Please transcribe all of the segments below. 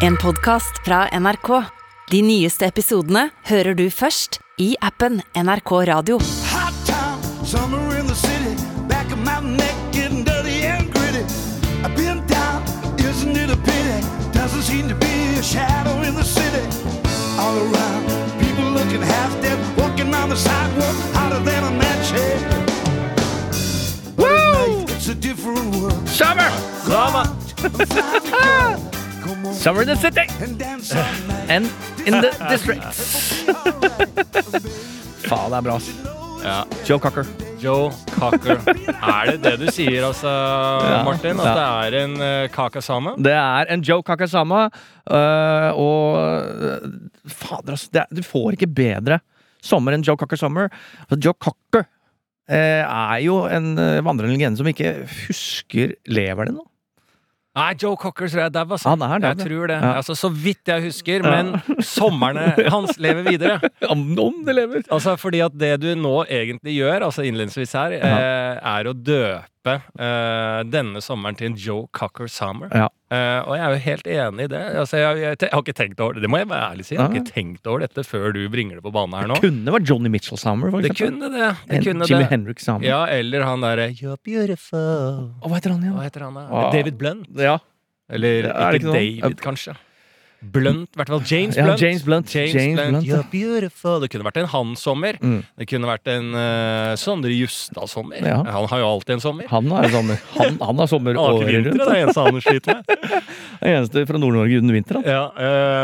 En podcast fra NRK. De nyeste episodene hører du først i appen NRK Radio. Hot town, summer in the city. Back of my neck getting dirty and gritty. I've been down, isn't it a pity? Doesn't seem to be a shadow in the city. All around, people looking half dead, walking on the sidewalk, hotter than a match head. But night, it's a different world. Summer! Come Summer in the city and in the districts. Faen, det er bra. ass. Ja. Joe Cocker. Joe Cocker. Er det det du sier, altså, Martin? At ja. det er en uh, kakasame? Det er en Joe Kakasama, øh, og Fader, altså. Er, du får ikke bedre sommer enn Joe Cocker Summer. For Joe Cocker øh, er jo en vandrende legende som ikke husker Lever det nå? Nei, Joe Cocker tror jeg er dau, altså. Han er dau, jeg tror det. Ja. Altså, så vidt jeg husker. Men somrene hans lever videre. Om, om det lever! Altså, fordi at det du nå egentlig gjør, altså innledningsvis her, ja. er å døpe eh, denne sommeren til en Joe Cocker Summer. Ja. Uh, og jeg er jo helt enig i det. Altså, jeg, jeg, jeg har ikke tenkt over det. Det må jeg være ærlig si. Jeg har ikke tenkt over dette før du bringer det på banen her nå. Kunne vært Johnny Mitchell Summer, for Det kunne det. det, kunne Jimmy det. Hendrix Summer. Ja, eller han derre You're beautiful. Og hva heter han Hva heter han da? Ah. David Blunt? Ja. Eller Det er det ikke? David, kanskje. Blunt, i hvert fall James Ja, Blunt. James Blunt. James James Blunt. Blunt, ja. You're beautiful. Det kunne vært en han-sommer. Mm. Det kunne vært en uh, Sondre Justad-sommer. Ja. Han har jo alltid en sommer. Han har sommer. Han, han har sommer året rundt. det er eneste han sliter med. det eneste fra Nord-Norge uten vinter. Ja,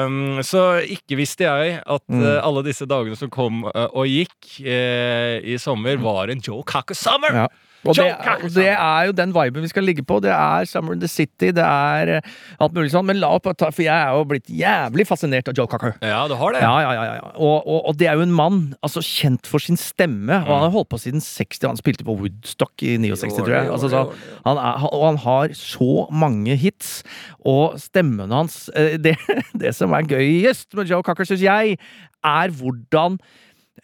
um, så ikke visste jeg at Mm. uh, alle disse dagene som kom uh, og gikk i sommer, var en Joe Cocker Summer! Mm. Ja. Og det, og det er jo den viben vi skal ligge på. Det er Summer in the City, det er eh, alt mulig sånn. Men la opp, for jeg er jo blitt jævlig fascinert av Joe Cocker. Ja, du har det. Ja, ja, ja, ja. Og, og, og det er jo en mann altså kjent for sin stemme. Og han har holdt på siden 60. Han spilte på Woodstock i 69, tror jeg. Altså, så, han er, og han har så mange hits. Og stemmen hans eh, Det, det som er gøyest med Joe Cocker, syns jeg, er hvordan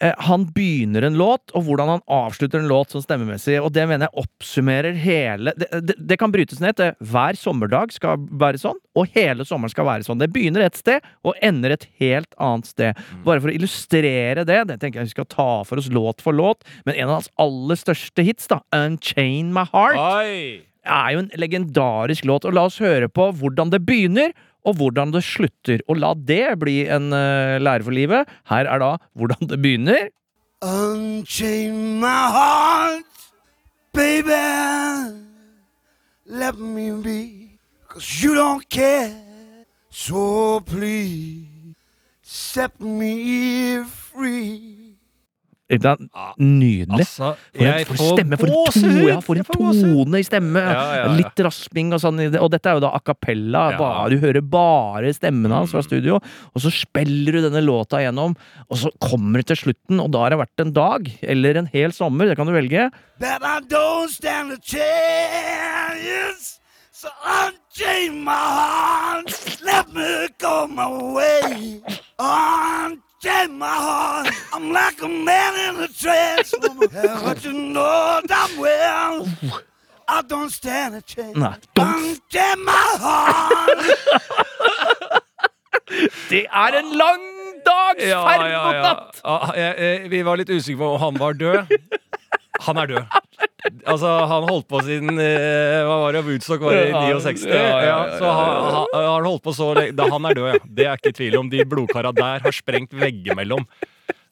han begynner en låt, og hvordan han avslutter en låt sånn stemmemessig. Og det mener jeg oppsummerer hele Det, det, det kan brytes ned til hver sommerdag skal være sånn, og hele sommeren skal være sånn. Det begynner et sted og ender et helt annet sted. Bare for å illustrere det, det tenker jeg vi skal ta for oss låt for låt, men en av hans aller største hits, da, Unchain My Heart, Oi! er jo en legendarisk låt. Og la oss høre på hvordan det begynner, og hvordan det slutter. Og la det bli en uh, lære for livet. Her er da hvordan det begynner. Unchain my heart, baby. Let me be, cause you don't care. So please set me free. Ikke sant? Nydelig. Altså, For en, for får stemme, for en, to, ja, for en Jeg får gåsehud. tone i stemme! Ja, ja, ja. Litt rasping og sånn. Og dette er jo da a cappella. Ja. Du hører bare stemmen hans fra studio. Og så spiller du denne låta gjennom, og så kommer det til slutten, og da har det vært en dag. Eller en hel sommer, det kan du velge. That I don't stand a chance. So unchain my heart, let me go my way. Unchain my heart, I'm like a man in a trance. but you know damn well, I don't stand a chance. Nei, don't- Unchain my heart. Det er en lang dags ferd mot natt! Ja, ja, ja. vi var litt usikre på om han var død. Han er død. Altså, han holdt på siden eh, Hva var det? Woodstock var i Ja, 69. ja, ja, ja, så han, han, han holdt på så lenge da Han er død, ja. Det er ikke tvil om. De blodkara der har sprengt veggimellom.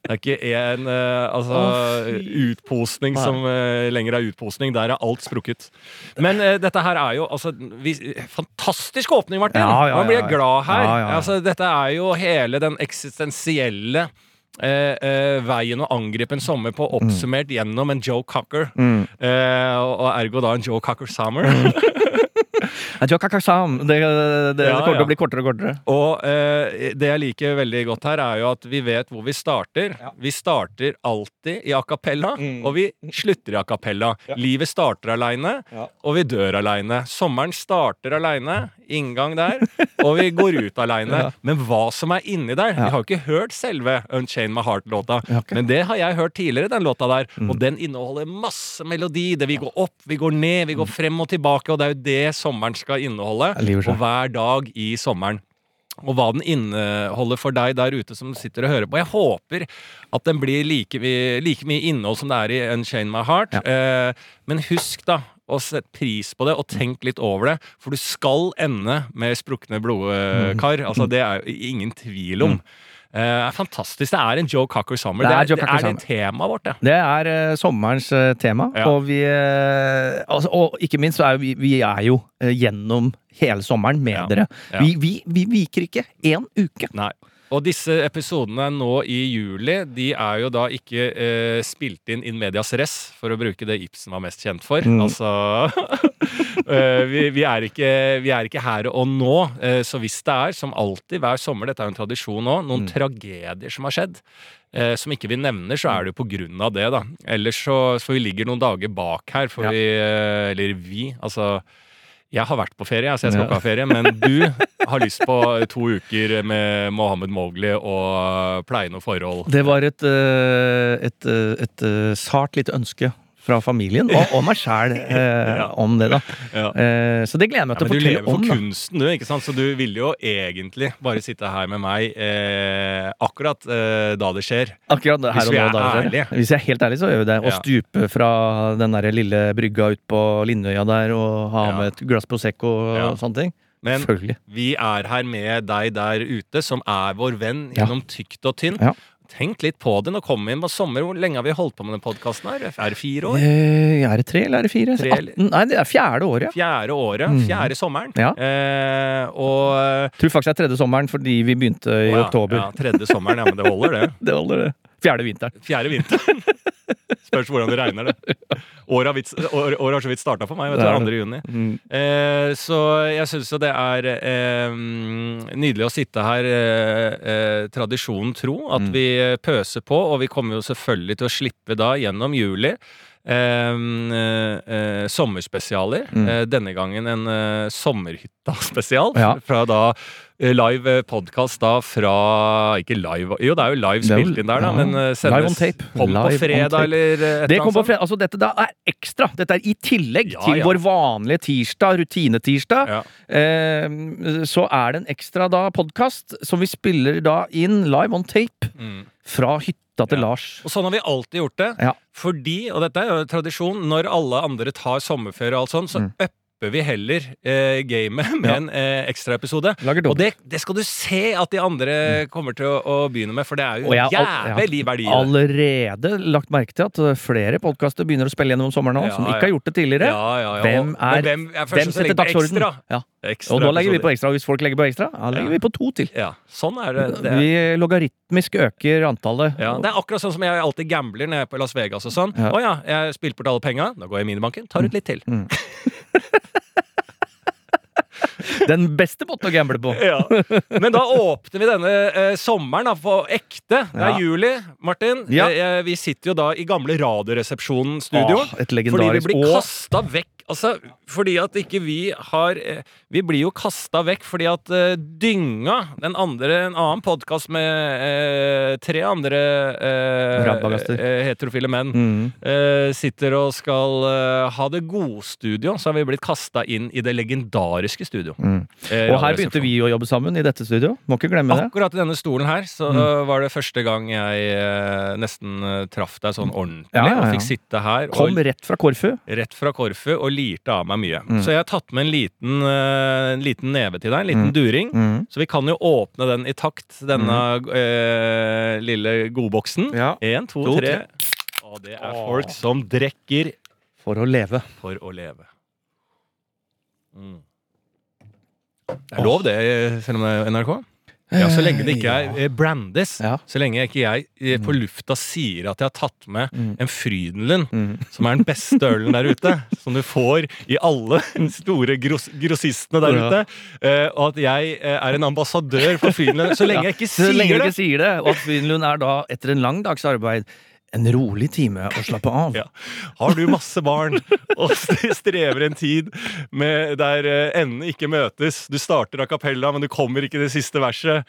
Det er ikke en eh, altså, oh, utposning Nei. som eh, lenger er utposning. Der er alt sprukket. Men eh, dette her er jo altså vi, Fantastisk åpning, Martin! Ja, ja, Man blir ja, ja. glad her. Ja, ja, ja. Altså, dette er jo hele den eksistensielle eh, eh, veien å angripe en sommer på, oppsummert gjennom en Joe Cocker. Mm. Eh, og, og ergo da en Joe Cocker Summer. Ja, Joe tror Sam. Det, det, det Ja, kommer til å bli kortere og kortere. og eh, det jeg liker veldig godt her, er jo at vi vet hvor vi starter. Vi starter alltid i a cappella, Mm. og vi slutter i a cappella. Livet starter aleine, og vi dør aleine. Sommeren starter aleine, inngang der, og vi går ut aleine. Men hva som er inni der. Vi har jo ikke hørt selve Unchain My Heart-låta, men det har jeg hørt tidligere, den låta der. Mm. Og den inneholder masse melodi. Det vi går opp, vi går ned, vi går frem og tilbake, og det er jo det sommeren skal inneholde. Ja, livet seg. Og hver dag i sommeren. og hva den inneholder for deg der ute som sitter og hører på. Jeg håper at den blir like, like mye innhold som det er i Unchain My Heart. Eh, men husk, da, å sette pris på det, og tenk litt over det. For du skal ende med sprukne blodkar. Altså, det er jo ingen tvil om. Eh, er fantastisk. Det er en Joe Cocker Summer. Det Det er det, er det Summer. temaet vårt, det. Det er eh, sommerens eh, tema, Ja. og vi eh, altså, Og ikke minst så er vi, vi er jo eh, gjennom hele sommeren med Ja. dere. Ja. Vi, vi, vi viker ikke én uke. Nei. Og disse episodene nå i juli, de er jo da ikke eh, spilt inn in medias res, for å bruke det Ibsen var mest kjent for. Mm. Altså eh, vi, vi, er ikke, vi er ikke her og nå. Eh, så hvis det er, som alltid hver sommer, dette er jo en tradisjon nå, noen Mm. tragedier som har skjedd, eh, som ikke vi nevner, så er det jo på grunn av det, da. Ellers så For vi ligger noen dager bak her, for Ja. vi eh, Eller vi, altså. Jeg har vært på ferie, så jeg skal ikke ha ferie. Men du har lyst på to uker med Mohammed Mowgli og pleie noe forhold. Det var et, et, et, eh, et, eh, sart lite ønske fra familien, og, og meg sjæl, Ja. om det, da. Ja. Eh, så det gleder jeg meg Ja, å men om. du lever for om. Kunsten, du. ikke sant? Så du ville jo egentlig bare sitte her med meg eh, akkurat eh, da det skjer. Akkurat her Hvis og nå. er Da, det ærlige. Hvis jeg er helt ærlig, så gjør vi det. Å Ja. stupe fra den der lille brygga ut på Lindøya der og ha med et glass Prosecco og sånne ting. Men vi er her med deg der ute, som er vår venn gjennom tykt og tynt. Ja. Tenk litt på det. Nå kommer vi inn på sommer. Hvor lenge har vi holdt på med den podkasten? Er det fire år? Eh, er det tre eller er det fire? Tre 18? Nei, det er fjerde året. Fjerde året. Mm. Fjerde sommeren. Ja. Eh, og Tror faktisk det er tredje sommeren fordi vi begynte i ja, oktober. Ja, tredje sommeren. Ja, men det holder, det. Det holder, det. Fjerde vinteren. Fjerde vinteren. Spørs hvordan du regner det. Året har, år, året har så vidt starta for meg. Vet Det er du, 2. juni. Mm. Eh, så jeg syns jo det er eh, nydelig å sitte her, eh, eh, tradisjonen tro, at Mm. vi pøser på. Og vi kommer jo selvfølgelig til å slippe da gjennom juli. Eh, eh, sommerspesialer. Mm. Eh, denne gangen en eh, sommerhytta-spesial. Ja. Fra da live podkast da fra Ikke live Jo, det er jo live spilt inn der, da, men eh, sendes Live on tape. Kom på fredag, eller eh, et Det eller annet fredag. Altså, dette da er ekstra. Dette er i tillegg Ja, til ja. vår vanlige tirsdag, rutinetirsdag. Ja. Eh, så er det en ekstra da podkast som vi spiller da inn live on tape Mm. fra hytta til Ja. Lars. Og sånn har vi alltid gjort det. Ja. Fordi, og dette er jo tradisjon, når alle andre tar sommerferie og alt sånt, så Mm. Upper vi heller eh, gamet med Ja. en eh, ekstraepisode. Og det, det skal du se at de andre kommer til å, å begynne med, for det er jo Og jeg jævlig verdi i det. Allerede lagt merke til at eh, flere podkaster begynner å spille gjennom sommeren nå, Ja, som ikke har gjort det tidligere. Ja. Hvem er- hvem, er Hvem setter dagsorden? Og nå legger vi på ekstra, ekstra. Hvis folk legger på ekstra, da legger vi på to til. Ja, sånn er det. det Vi logaritmisk øker antallet. ja, det er akkurat sånn som jeg alltid gambler når jeg er på Las Vegas og sånn. Å Ja. jeg spilte bort alle penga, da går jeg i minibanken, tar ut litt til. Den beste måten å gamble på. Ja. Men da åpner vi denne eh, sommeren da, på ekte. Det er Ja. juli, Martin. Ja. Eh, vi sitter jo da i gamle Radioresepsjonen-studio. Fordi vi blir kasta vekk. Altså, fordi at ikke vi har eh, Vi blir jo kasta vekk fordi at eh, Dynga, den andre, en annen podkast med eh, tre andre eh, eh, heterofile menn, mm. eh, sitter og skal ha det godstudio, så har vi blitt kasta inn i det legendariske studio. Mm. Og her begynte vi å jobbe sammen i dette studio. Må ikke glemme det. Akkurat i denne stolen her så Mm. var det første gang jeg nesten traff deg sånn ordentlig. Ja, ja, Og fikk sitte her Kom og, rett fra Korfu. rett fra Korfu og lirte av meg mye. Mm. Så jeg har tatt med en liten, uh, en liten neve til deg, en liten Mm. during. Mm. Så vi kan jo åpne den i takt, denne uh, lille godboksen. Ja. Én, to, To, tre. Og det er Åh. folk som drikker For å leve. for å leve. Mm. Det er lov, det, selv om det er NRK. Ja, Så lenge det ikke er brandes. Brandis. Ja. Så lenge ikke jeg eh, på lufta sier at jeg har tatt med Mm. en Frydenlund, Mm. som er den beste ølen der ute, som du får i alle store gross grossistene der ute, eh, og at jeg eh, er en ambassadør for Frydenlund, så lenge jeg ikke Så lenge sier du det ikke sier det, og at Frydenlund er da, etter en lang dags arbeid, en rolig time å slappe av. Ja. Har du masse barn og strever en tid med, der eh, endene ikke møtes, du starter a cappella, men du kommer ikke det siste verset,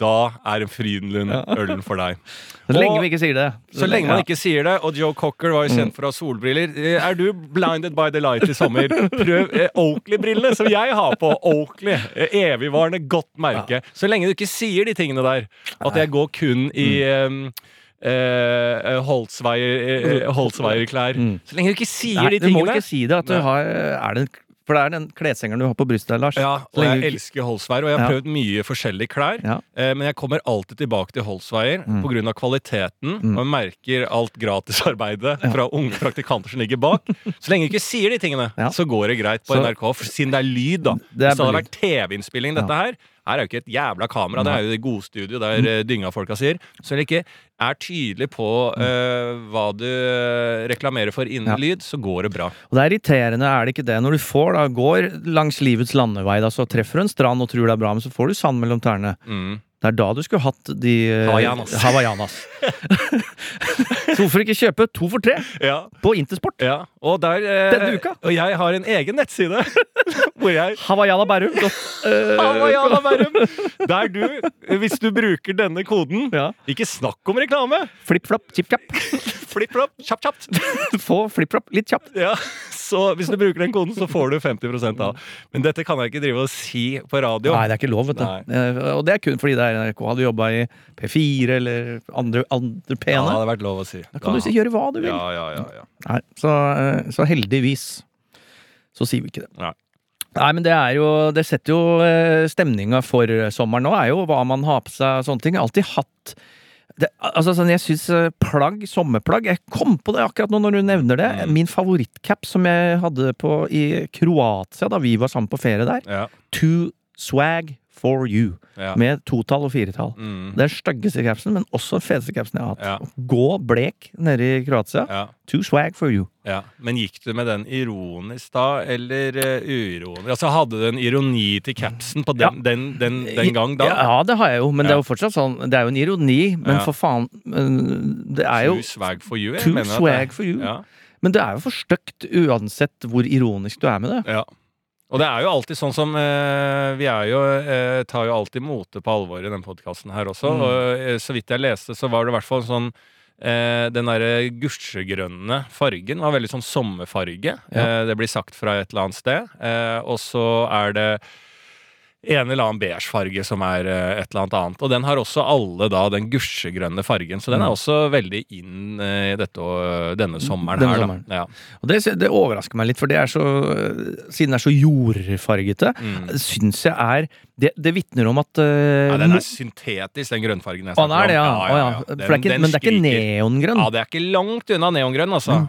da er en Frydenlund-ølen for deg. Så lenge vi ikke sier det. Så lenge man ikke sier det, og Joe Cocker var jo kjent for å ha solbriller eh, Er du blinded by the light i sommer? Prøv eh, Oakley-brillene, som jeg har på. Oakley. Evigvarende, godt merke. Så lenge du ikke sier de tingene der, at jeg går kun i eh, eh, Holtzweier-klær. Holtzweier-klær. Så lenge du ikke sier Nei, de du må ikke si det. At du har, er det, for det er den kleshengeren du har på brystet Lars. Ja, og jeg elsker Holsveier, og jeg har Ja. prøvd mye forskjellige klær. Ja. Eh, men jeg kommer alltid tilbake til Holsveier Mm. av kvaliteten, og merker alt gratisarbeidet fra unge praktikanter som ligger bak. Så lenge du ikke sier de tingene, Ja. så går det greit på Så- NRK. Siden det er lyd, da. Det Hvis det hadde vært TV-innspilling, dette her her er jo ikke et jævla kamera, det er jo det gode studio der Mm. eh, dynga-folka sier. Så eller ikke er tydelig på uh, hva du eh, reklamerer for innen Ja. lyd, så går det bra. Og det er irriterende, er det ikke det? Når du får, da, går langs livets landevei, da, så treffer du en strand og tror det er bra, men så får du sand mellom tærne. Mm. Det er da du skulle hatt de Havajanas. Hawaiianas. Hawaiianas. så hvorfor ikke kjøpe to for tre Ja. på Intersport? Ja, og der eh, Denne uka. Og jeg har en egen nettside hvor jeg Hawaiiana Bærum. Havajana Hawaiiana Bærum! Der du, hvis du bruker denne koden Ja. Ikke snakk om reklame! Flipp-flopp, chip-chap. Flipp-flopp, kjapt-kjapt. Få flipp-flopp litt kjapt. Ja, så hvis du bruker den koden, så får du 50 av. Men dette kan jeg ikke drive og si på radio. Nei, det er ikke lov, vet du. Nei. Eh, Og det er kun fordi det er NRK. Hadde du jobba i P4 eller andre, andre Ja, det pene, hadde vært lov å si. da kan du si, gjøre hva du vil. Ja, ja, ja, ja. Nei, så, eh, så heldigvis så sier vi ikke det. Nei. Nei, men det er jo Det setter jo eh, stemninga for sommeren nå, er jo hva man har på seg og sånne ting. Jeg har alltid hatt det, altså sånn, Jeg syns eh, plagg, sommerplagg Jeg kom på det akkurat nå når du nevner det. Mm. Min favorittcap som jeg hadde på i Kroatia da vi var sammen på ferie der. Ja, To swag for you. ja. Med totall og firetall. Mm. Det er den styggeste capsen, men også den feteste capsen jeg har hatt. Ja. Gå blek nede i Kroatia. Ja, Too swag for you. ja. Men gikk du med den ironisk da, eller uh, uironisk? Altså, Hadde du en ironi til capsen på den, den, den, den gang da? Ja, det har jeg jo, men det er jo fortsatt sånn Det er jo en ironi, men for faen Det er jo Too swag for you? jeg Too mener swag det- for you. Men det er jo for stygt uansett hvor ironisk du er med det. Ja. Og det er jo alltid sånn som eh, Vi jo, eh, tar jo alltid mote på alvor i den podkasten her også. Mm. Og eh, så vidt jeg leste, så var det i hvert fall sånn eh, Den derre gusjegrønne fargen var veldig sånn sommerfarge. Ja. Eh, det blir sagt fra et eller annet sted. Eh, og så er det en eller annen beige farge som er eh, et eller annet annet. Og den har også alle da den gusjegrønne fargen, så den er Mm. også veldig inn eh, i dette, og- denne sommeren Denne her, sommeren. da. Ja. Og det, det overrasker meg litt, for det er så Siden det er så jordfargete, Mm. syns jeg er Det, det vitner om at uh, Ja, den er syntetisk, den grønnfargen jeg snakker om. Ja, ja, ja. Ja. Er men det er ikke neongrønn. Ja, det er ikke langt unna neongrønn, altså.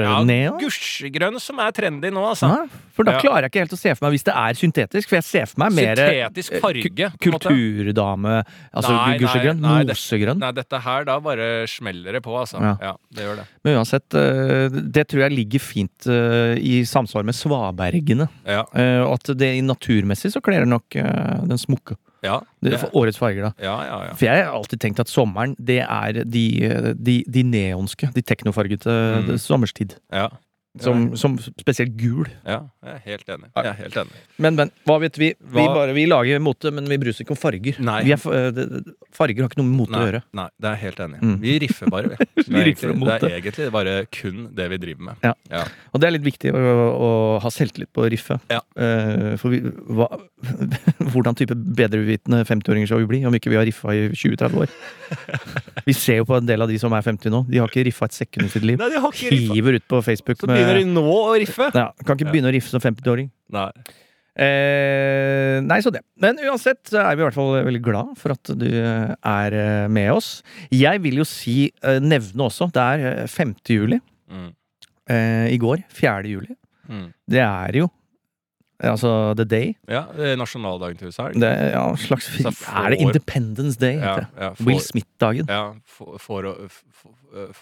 Ja, gusjgrønn som er trendy nå, altså. Ja, for da Ja. klarer jeg ikke helt å se for meg hvis det er syntetisk, for jeg ser for meg mer Syntetisk eh, farge. Kulturdame, altså Nei, nei, gusjegrønn, nei, mosegrønn. Nei, dette her, da bare smeller det på, altså. Ja. Ja, det gjør det. Men uansett, eh, det tror jeg ligger fint eh, i samsvar med svabergene. Ja. Og at det naturmessig så kler det nok den smukke. Ja, Det, for årets farger, da. ja, ja, ja. For jeg har alltid tenkt at sommeren, det er de, de, de neonske, de teknofargete Mm. sommerstid. ja. Som, som spesielt gul. Ja, jeg er helt enig. Jeg er helt enig. Men, men, hva vet vi? Vi, Hva- bare, vi lager mote, men vi bryr oss ikke om farger. Nei. Vi er, f- eh, det- det- farger har ikke noe med mote å Nei, gjøre. nei, det er jeg helt enig. i. Mm. Vi riffer bare, vi. Det er riffer egentlig- mot det er egentlig bare kun det vi driver med. Ja. Ja. Og det er litt viktig å, å ha selvtillit på riffet. Ja. Eh, for vi, hva, hvordan type bedrevitende 50-åringer skal vi bli om ikke vi har riffa i 20-30 år? Vi ser jo på en del av de som er 50 nå. De har ikke riffa et sekund i sitt liv. Nei, de har ikke riffa. Hiver ut på Facebook Så begynner de nå å riffe. ja, Kan ikke begynne å riffe som 50-åring. Nei. Eh, nei, så det. Men uansett så er vi i hvert fall veldig glad for at du eh, er eh, med oss. Jeg vil jo si, eh, nevne også, det er eh, 5. juli. Mm. Eh, I går, 4. juli. Mm. Det er jo Altså The Day. Ja, det nasjonaldagen til USA. det ja, slags Er det Independence Day? Ja, ja, Will Smith-dagen. Ja, for, for,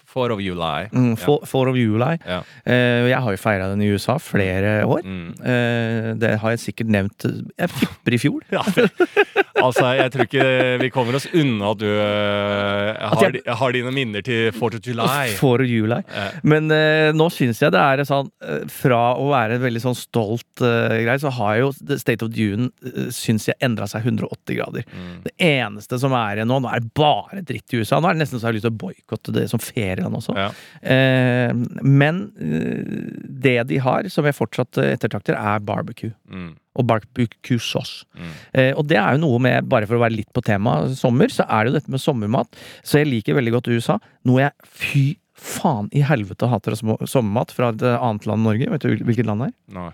Four of July. Mm, for, for of July. Ja. Uh, jeg har jo feira den i USA flere år. Mm. Uh, det har jeg sikkert nevnt Jeg flipper i fjor. Ja, altså, jeg tror ikke vi kommer oss unna at du uh, har, jeg- har dine minner til 4 of July. For July. Ja. Men eh, nå syns jeg det er sånn eh, Fra å være en veldig sånn stolt greie, så har jo State of June, Union syns jeg endra seg 180 grader. Mm. Det eneste som er igjen nå, nå er det bare dritt i USA. Nå er det nesten så jeg har lyst til å boikotte det som ferieland også. Ja. Eh, men eh, det de har, som jeg fortsatt ettertakter, er barbecue. Mm. Og barbecue sauce. Mm. Eh, og det er jo noe med, bare for å være litt på tema sommer, så er det jo dette med sommermat. Så jeg liker veldig godt USA. Noe jeg fy faen i helvete hater av sommermat fra et annet land enn Norge. Vet du hvilket land det er? Nei.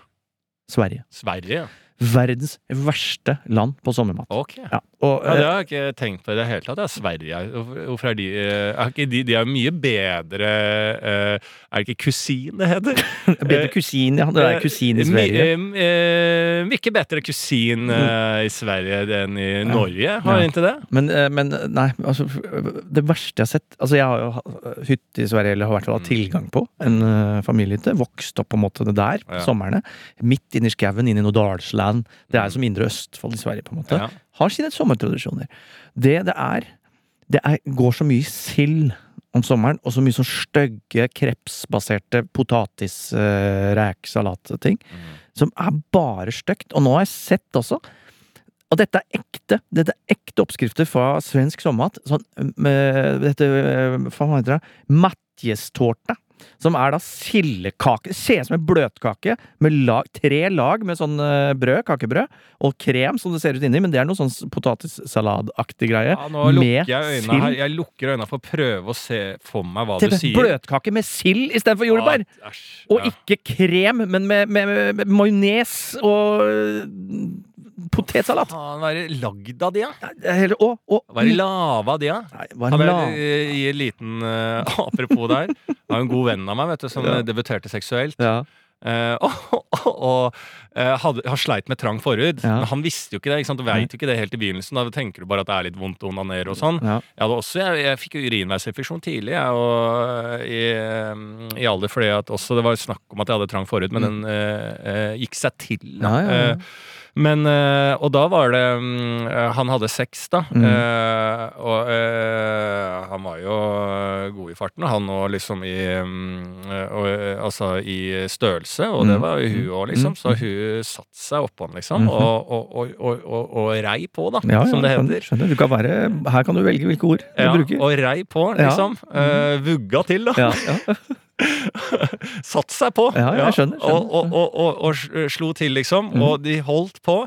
Sverige. Sverige, ja. Verdens verste land på sommermat. Ok. Ja, og, Ja, det eh, har jeg ikke tenkt på i det hele tatt. Det er Sverige. Hvorfor er de eh, er de, de er mye bedre eh, Er det ikke kusin det heter? bedre kusin, ja. Det er kusin i Sverige. My, mye bedre kusin eh, i Sverige enn i Norge. Har jeg ikke det? Men, men nei, altså Det verste jeg har sett Altså, jeg har jo hytte i Sverige, eller har i hvert fall hatt tilgang på en familiehytte. Vokst opp på en måte der på somrene. Midt inni i skauen, inni i noe dalsland. Det er som indre Østfold i Sverige, på en måte. Ja. Har sine sommertradisjoner. Det det er Det er, går så mye sild om sommeren, og så mye sånn stygge krepsbaserte potatis, uh, mm. som er bare stygt. Og nå har jeg sett også og dette er ekte. Dette er ekte oppskrifter fra svensk sommermat. Sånn med dette Hva heter det? Matjestårta. Som er da sildekake. Ser ut som en bløtkake med lag, tre lag med sånn eh, brød, kakebrød, og krem som det ser ut inni, men det er noe sånn potetsaladaktig greie. Ja, nå lukker jeg øynene her. Jeg lukker øynene for å prøve å se for meg hva du er sier. bløtkake med sild istedenfor jordbær! Æsj, Og ikke krem, men med, med, med, med majones og potetsalat. Faen, hva er det lagd av de, da? Ja? Ja, hele- Hva er det lava av de, da? Nei, Han det er, la- eh, I en liten uh, Apropos der. Jeg har en god venn av meg vet du, som Ja. eh, debuterte seksuelt. Ja. Uh, og og hadde, har sleit med trang forhud. Ja. Men han visste jo ikke det. ikke sant? Du veit jo ikke det helt i begynnelsen. Da tenker du bare at det er litt vondt å onanere og sånn. Ja. Jeg, også, jeg, jeg fikk jo urinveisinfeksjon tidlig, jeg, og, i, i alder fordi at også det var snakk om at jeg hadde trang forhud, men den uh, gikk seg til. Da. Mm. Ja, ja, ja. Men, eh, og da var det mm, eh, Han hadde sex, da. Mm. Eh, og han var jo god i farten, han og liksom i mm, og, Altså i størrelse, og det Mm. var jo hun òg, liksom. Mm. Så hun satte seg oppå han, liksom, Mhm. og, og, og, og, rei på, da, Ja, ja, som det heter. skjønner. Du kan være, her kan du velge hvilke ord du Ja, bruker. og rei på, Ja. liksom. Eh, vugga til, da. Ja, ja. Satt seg på. Ja, jeg skjønner, skjønner. Og, og, og, og, slo til, liksom. Mm. Og de holdt på.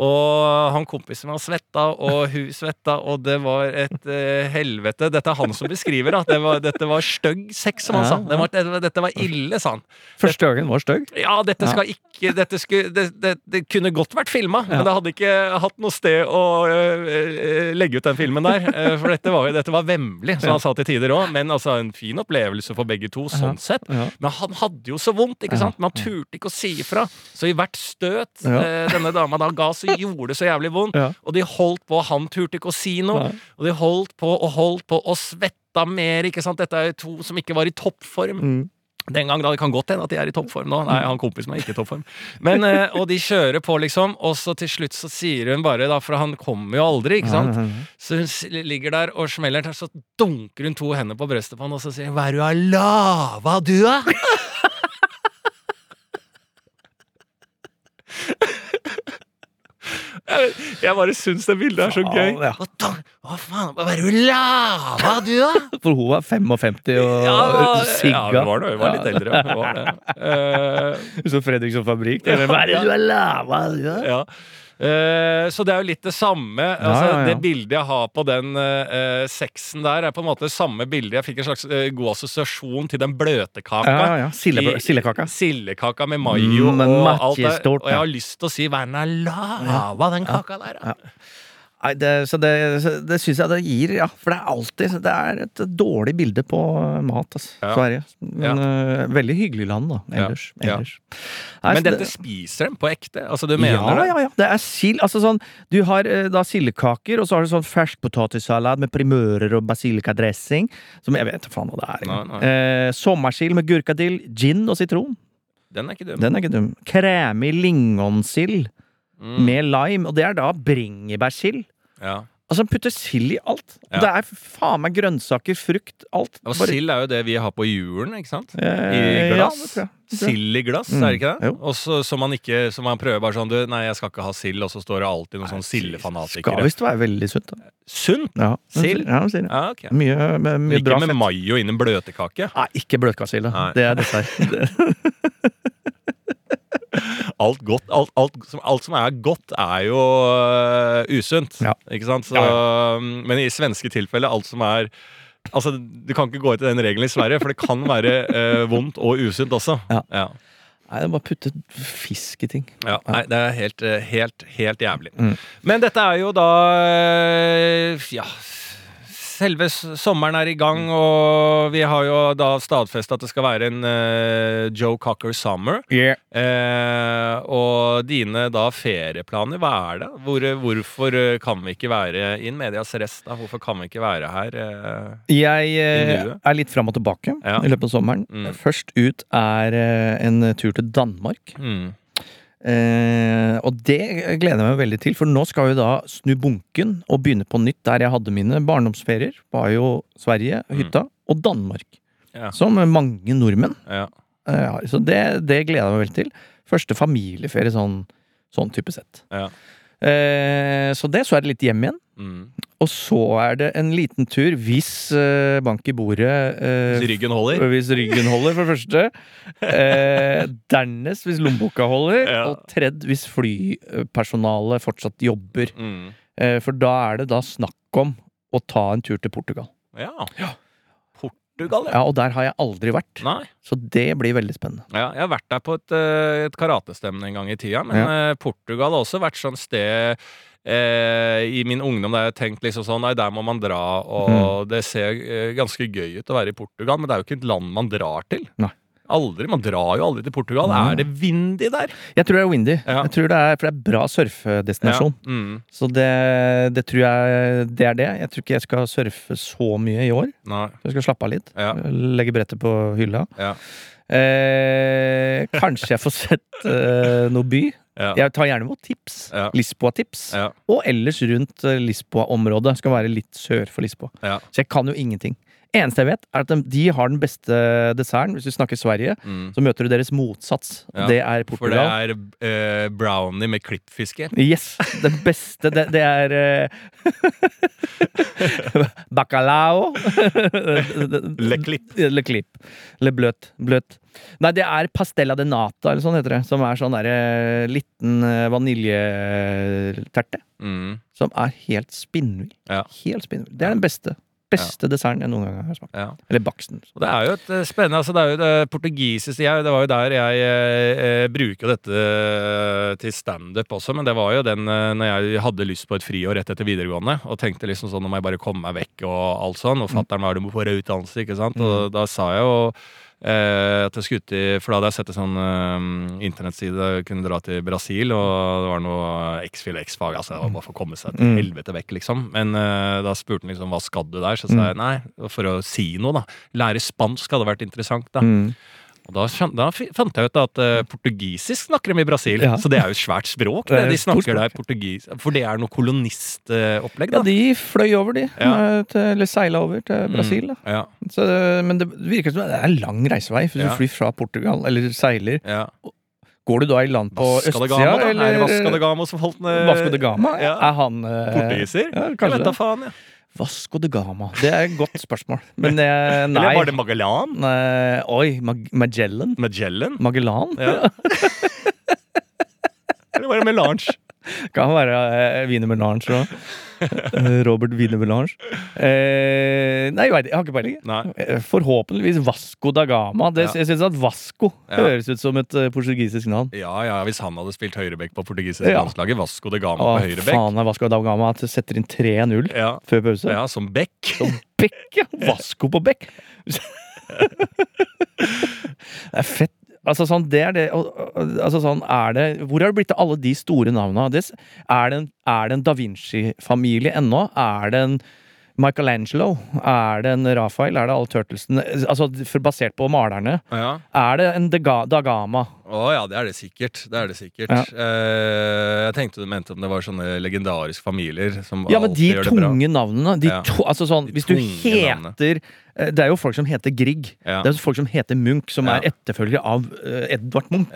Og han kompisen min svetta, og hun svetta, og det var et eh, helvete. Dette er han som beskriver, da. Det var, dette var stygg sex, som han sa. Det var, dette, dette var ille, sa han. Første gangen var stygg. Ja, dette skal ikke Dette skulle, det, det, det kunne godt vært filma, men det hadde ikke hatt noe sted å øh, legge ut den filmen der. Uh, For dette var, dette var vemmelig, som han sa til tider òg. Men altså, en fin opplevelse for begge to, sånn sett. Men han hadde jo så vondt, ikke sant? Men han turte ikke å si ifra. Så i hvert støt eh, denne dama da ga, så gjorde det så jævlig vondt. Ja. Og de holdt på, han turte ikke å si noe. Nei. Og de holdt på og holdt på og svetta mer, ikke sant? Dette er jo to som ikke var i toppform. Mm. Den gang da, Det kan godt hende at de er i toppform nå. Nei, han kompisen er ikke i toppform. Men, eh, Og de kjører på, liksom. Og så til slutt så sier hun bare, da, for han kommer jo aldri, ikke sant. Så hun ligger der og smeller så dunker hun to hender på brøstet på han, og så sier hun 'Hva er du har lava, du, da?' Jeg, bare syns det bildet er så gøy. ja. Hva, da, hva faen, hva er det du lava, du, da? For hun var 55 og Ja, sigga. ja, hun var, det, hun var litt eldre. Hun var det. Uh, Så Fredriksson fabrikk. det Hva er det du har lava? Ja. ja. Eh, så det er jo litt det samme. Altså, ja, ja. Det bildet jeg har på den uh, sexen der, er på en måte det samme bildet. Jeg fikk en slags uh, god assosiasjon til den bløte kaka. Ja, ja, sille I- sillekaka. Sillekaka med mayo Mm, og alt det. Og jeg har lyst til å si 'verna er er lava, den kaka der'? da?» Nei, det, så det, det syns jeg det gir, ja. For det er alltid Det er et dårlig bilde på mat, altså. Ja. Sverige. Men øh, veldig hyggelig land, da. Ja. Ellers. Ja. ellers. Nei, Men dette dette spiser dem på ekte? Altså, du mener ja, det? ja, ja. Det er sild. Altså sånn Du har eh, da sildekaker, og så har du sånn ferskpotetsalat med primører og basilikadressing. Som jeg vet faen hva det er. engang. Nei, Eh, sommersild med gurkadill, gin og sitron. Den er ikke dum. Den er ikke dum. Kremig lingonsild Mm. med lime, og det er da bringebærsild. Ja. Altså, putter sild i alt. Ja. Det er faen meg grønnsaker, frukt, alt. Og Bare- sild er jo det vi har på julen, ikke sant? I Eh, ja, glass. jeg. Sild i glass, Mm, er det ikke det? Og så man ikke Så man prøver bare sånn du, Nei, jeg skal ikke ha sild, og så står det alltid noen sånn Skal sildefanatikere. visst være veldig sunt, da. Sunt! Ja. Sild? Ja, sild. ja. okay. ok. Mye, mye Ikke bra med fett. mayo inn i en bløtkake. Nei, ikke bløtkakesild. Det er dessert. Alt, godt, alt, alt, som, alt som er godt, er jo uh, usunt. Ja. Ikke sant? Så, Ja, Men i svenske tilfeller, alt som er Altså, Du kan ikke gå etter den regelen i Sverige, for det kan være øh, vondt og usunt også. Ja. Ja. Nei, det er bare putte fisk i ting. Ja, nei, det er helt, eh, helt, helt jævlig. Mm. Men dette er jo da eh, Ja. Selve sommeren er i gang, og vi har jo da stadfesta at det skal være en uh, Joe Cocker Summer. Eh, og dine da ferieplaner, hva er det? Hvor, hvorfor eh, kan vi ikke være in medias rest? da? Hvorfor kan vi ikke være her? Uh, Jeg er litt fram og tilbake Ja. i løpet av sommeren. Mm. Først ut er en tur til Danmark. Mm. Eh, og det gleder jeg meg veldig til, for nå skal vi da snu bunken og begynne på nytt der jeg hadde mine barndomsferier. Var jo Sverige, hytta, og Danmark. Mm. Ja. Som mange nordmenn Ja. eh. Så det, det gleder jeg meg veldig til. Første familieferie sånn, sånn type sett. Ja. Eh, så det, så er det litt hjem igjen. Mm. Og så er det en liten tur, hvis eh, bank i bordet eh, Hvis ryggen holder? Hvis ryggen holder, for det første. Eh, dernest hvis lommeboka holder. Ja. Og tredd hvis flypersonalet fortsatt jobber. Mm. Eh, for da er det da snakk om å ta en tur til Portugal. Ja. Portugal, ja. Ja, Og der har jeg aldri vært. Nei. Så det blir veldig spennende. Ja, jeg har vært der på et, eh, et karatestevne en gang i tida, men ja. Portugal har også vært sånn sted eh, i min ungdom der jeg har tenkt liksom sånn Nei, der må man dra, og det ser eh, ganske gøy ut å være i Portugal, men det er jo ikke et land man drar til. Nei. Aldri. Man drar jo aldri til Portugal. Mm. Er det windy der? Jeg tror det er windy. Ja. Jeg tror det er, For det er bra surfedestinasjon. Ja. Mm. Så det, det tror jeg det er det. Jeg tror ikke jeg skal surfe så mye i år. Nei. Jeg skal slappe av litt. Ja. Legge brettet på hylla. Ja. Eh, kanskje jeg får sett eh, noe by. Ja. Jeg tar gjerne imot tips. Ja. Lisboa-tips. Ja. Og ellers rundt eh, Lisboa-området. Skal være litt sør for Lisboa. Så jeg kan jo ingenting. Eneste jeg vet, er at de, de har den beste desserten. Hvis du snakker Sverige, Mm. så møter du deres motsats. Ja, Det er Portugal. For det er uh, brownie med klippfiske. Yes! Det beste, det, det er uh, Bacalao. Le clip. Le clip. Le bløt. Bløt. Nei, det er pastella de nata, eller sånn heter det. Som er sånn derre liten eh, vaniljeterte. Mm. Som er helt spinnvill. Ja. Helt spinnvill. Det er den beste. Beste desserten jeg noen gang har smakt. Ja. Eller baksten. Det er jo et eh, spennende altså Det er jo det portugisiske jeg, Det var jo der jeg eh, eh, bruker dette eh, til standup også, men det var jo den eh, når jeg hadde lyst på et friår rett etter videregående, og tenkte liksom sånn Nå må jeg bare komme meg vekk og alt sånn, og fatter'n var det på utdannelse, ikke sant, og da sa jeg jo Eh, at jeg skulle ut i, For da hadde jeg sett en sånn eh, internettside jeg kunne dra til Brasil, og det var noe X-Fil og X-fag. Altså, det var bare for å komme seg til Mm. helvete vekk, liksom. Men eh, da spurte han liksom hva skal du der? Så sa jeg nei, for å si noe, da. Lære spansk hadde vært interessant, da. Mm. Og da, da fant jeg ut at uh, portugisisk snakker de i Brasil. Ja. Så det er jo et svært språk. Det de snakker der portugis For det er noe kolonistopplegg, Ja, da. de fløy over, de. Ja. eh, Til, eller seila over til Brasil. Da. Mm, ja, Så, men det virker som det er en lang reisevei. Ja. du flyr fra Portugal, eller seiler. ja. Går du da i land på Vasco da østsida, eller Er Vasco de Gama som holdt ned Vasco de Gama? Ja. Er han eh, Portugiser? Ja, Jeg kanskje vet da faen, ja. Vasco de Gama. Det er et godt spørsmål. Men nei. Eller var det Magellan? Nei, Oi, Mag Magellan? Magellan? Magellan? Ja. Eller var det Melange? Kan være eh, wienermelange òg. Robert Wienermelange. Eh, nei, jeg, vet, jeg har ikke peiling. Nei. Eh, Forhåpentligvis Vasco da Gama. Det, Ja. Jeg syns at Vasco Ja. høres ut som et eh, portugisisk navn. Ja, ja, hvis han hadde spilt høyrebekk på portugisisk Ja. landslaget, Vasco de Gama Å, på høyrebekk. faen er Vasco da Gama at setter inn 3-0 Ja, før pause. ja, som bekk. Bekk, ja! Vasco på bekk! det er fett. Altså sånn, det er det Altså sånn, er det Hvor har det blitt av alle de store navna? Er, det en, er det en da Vinci-familie ennå? Er det en Michelangelo? Er det en Raphael? Er det alle Turtlesene? Altså basert på malerne. Ja. Er det en Dagama? Å ja, det er det sikkert. Det er det sikkert. Ja. Eh, jeg tenkte du mente om det var sånne legendariske familier som Ja, men de tunge navnene. De Ja. to, altså sånn, De hvis du heter navnene. Det er jo folk som heter Grieg. Ja. Det er jo folk som heter Munch, som Ja. er etterfølgere av eh, Edvard Munch.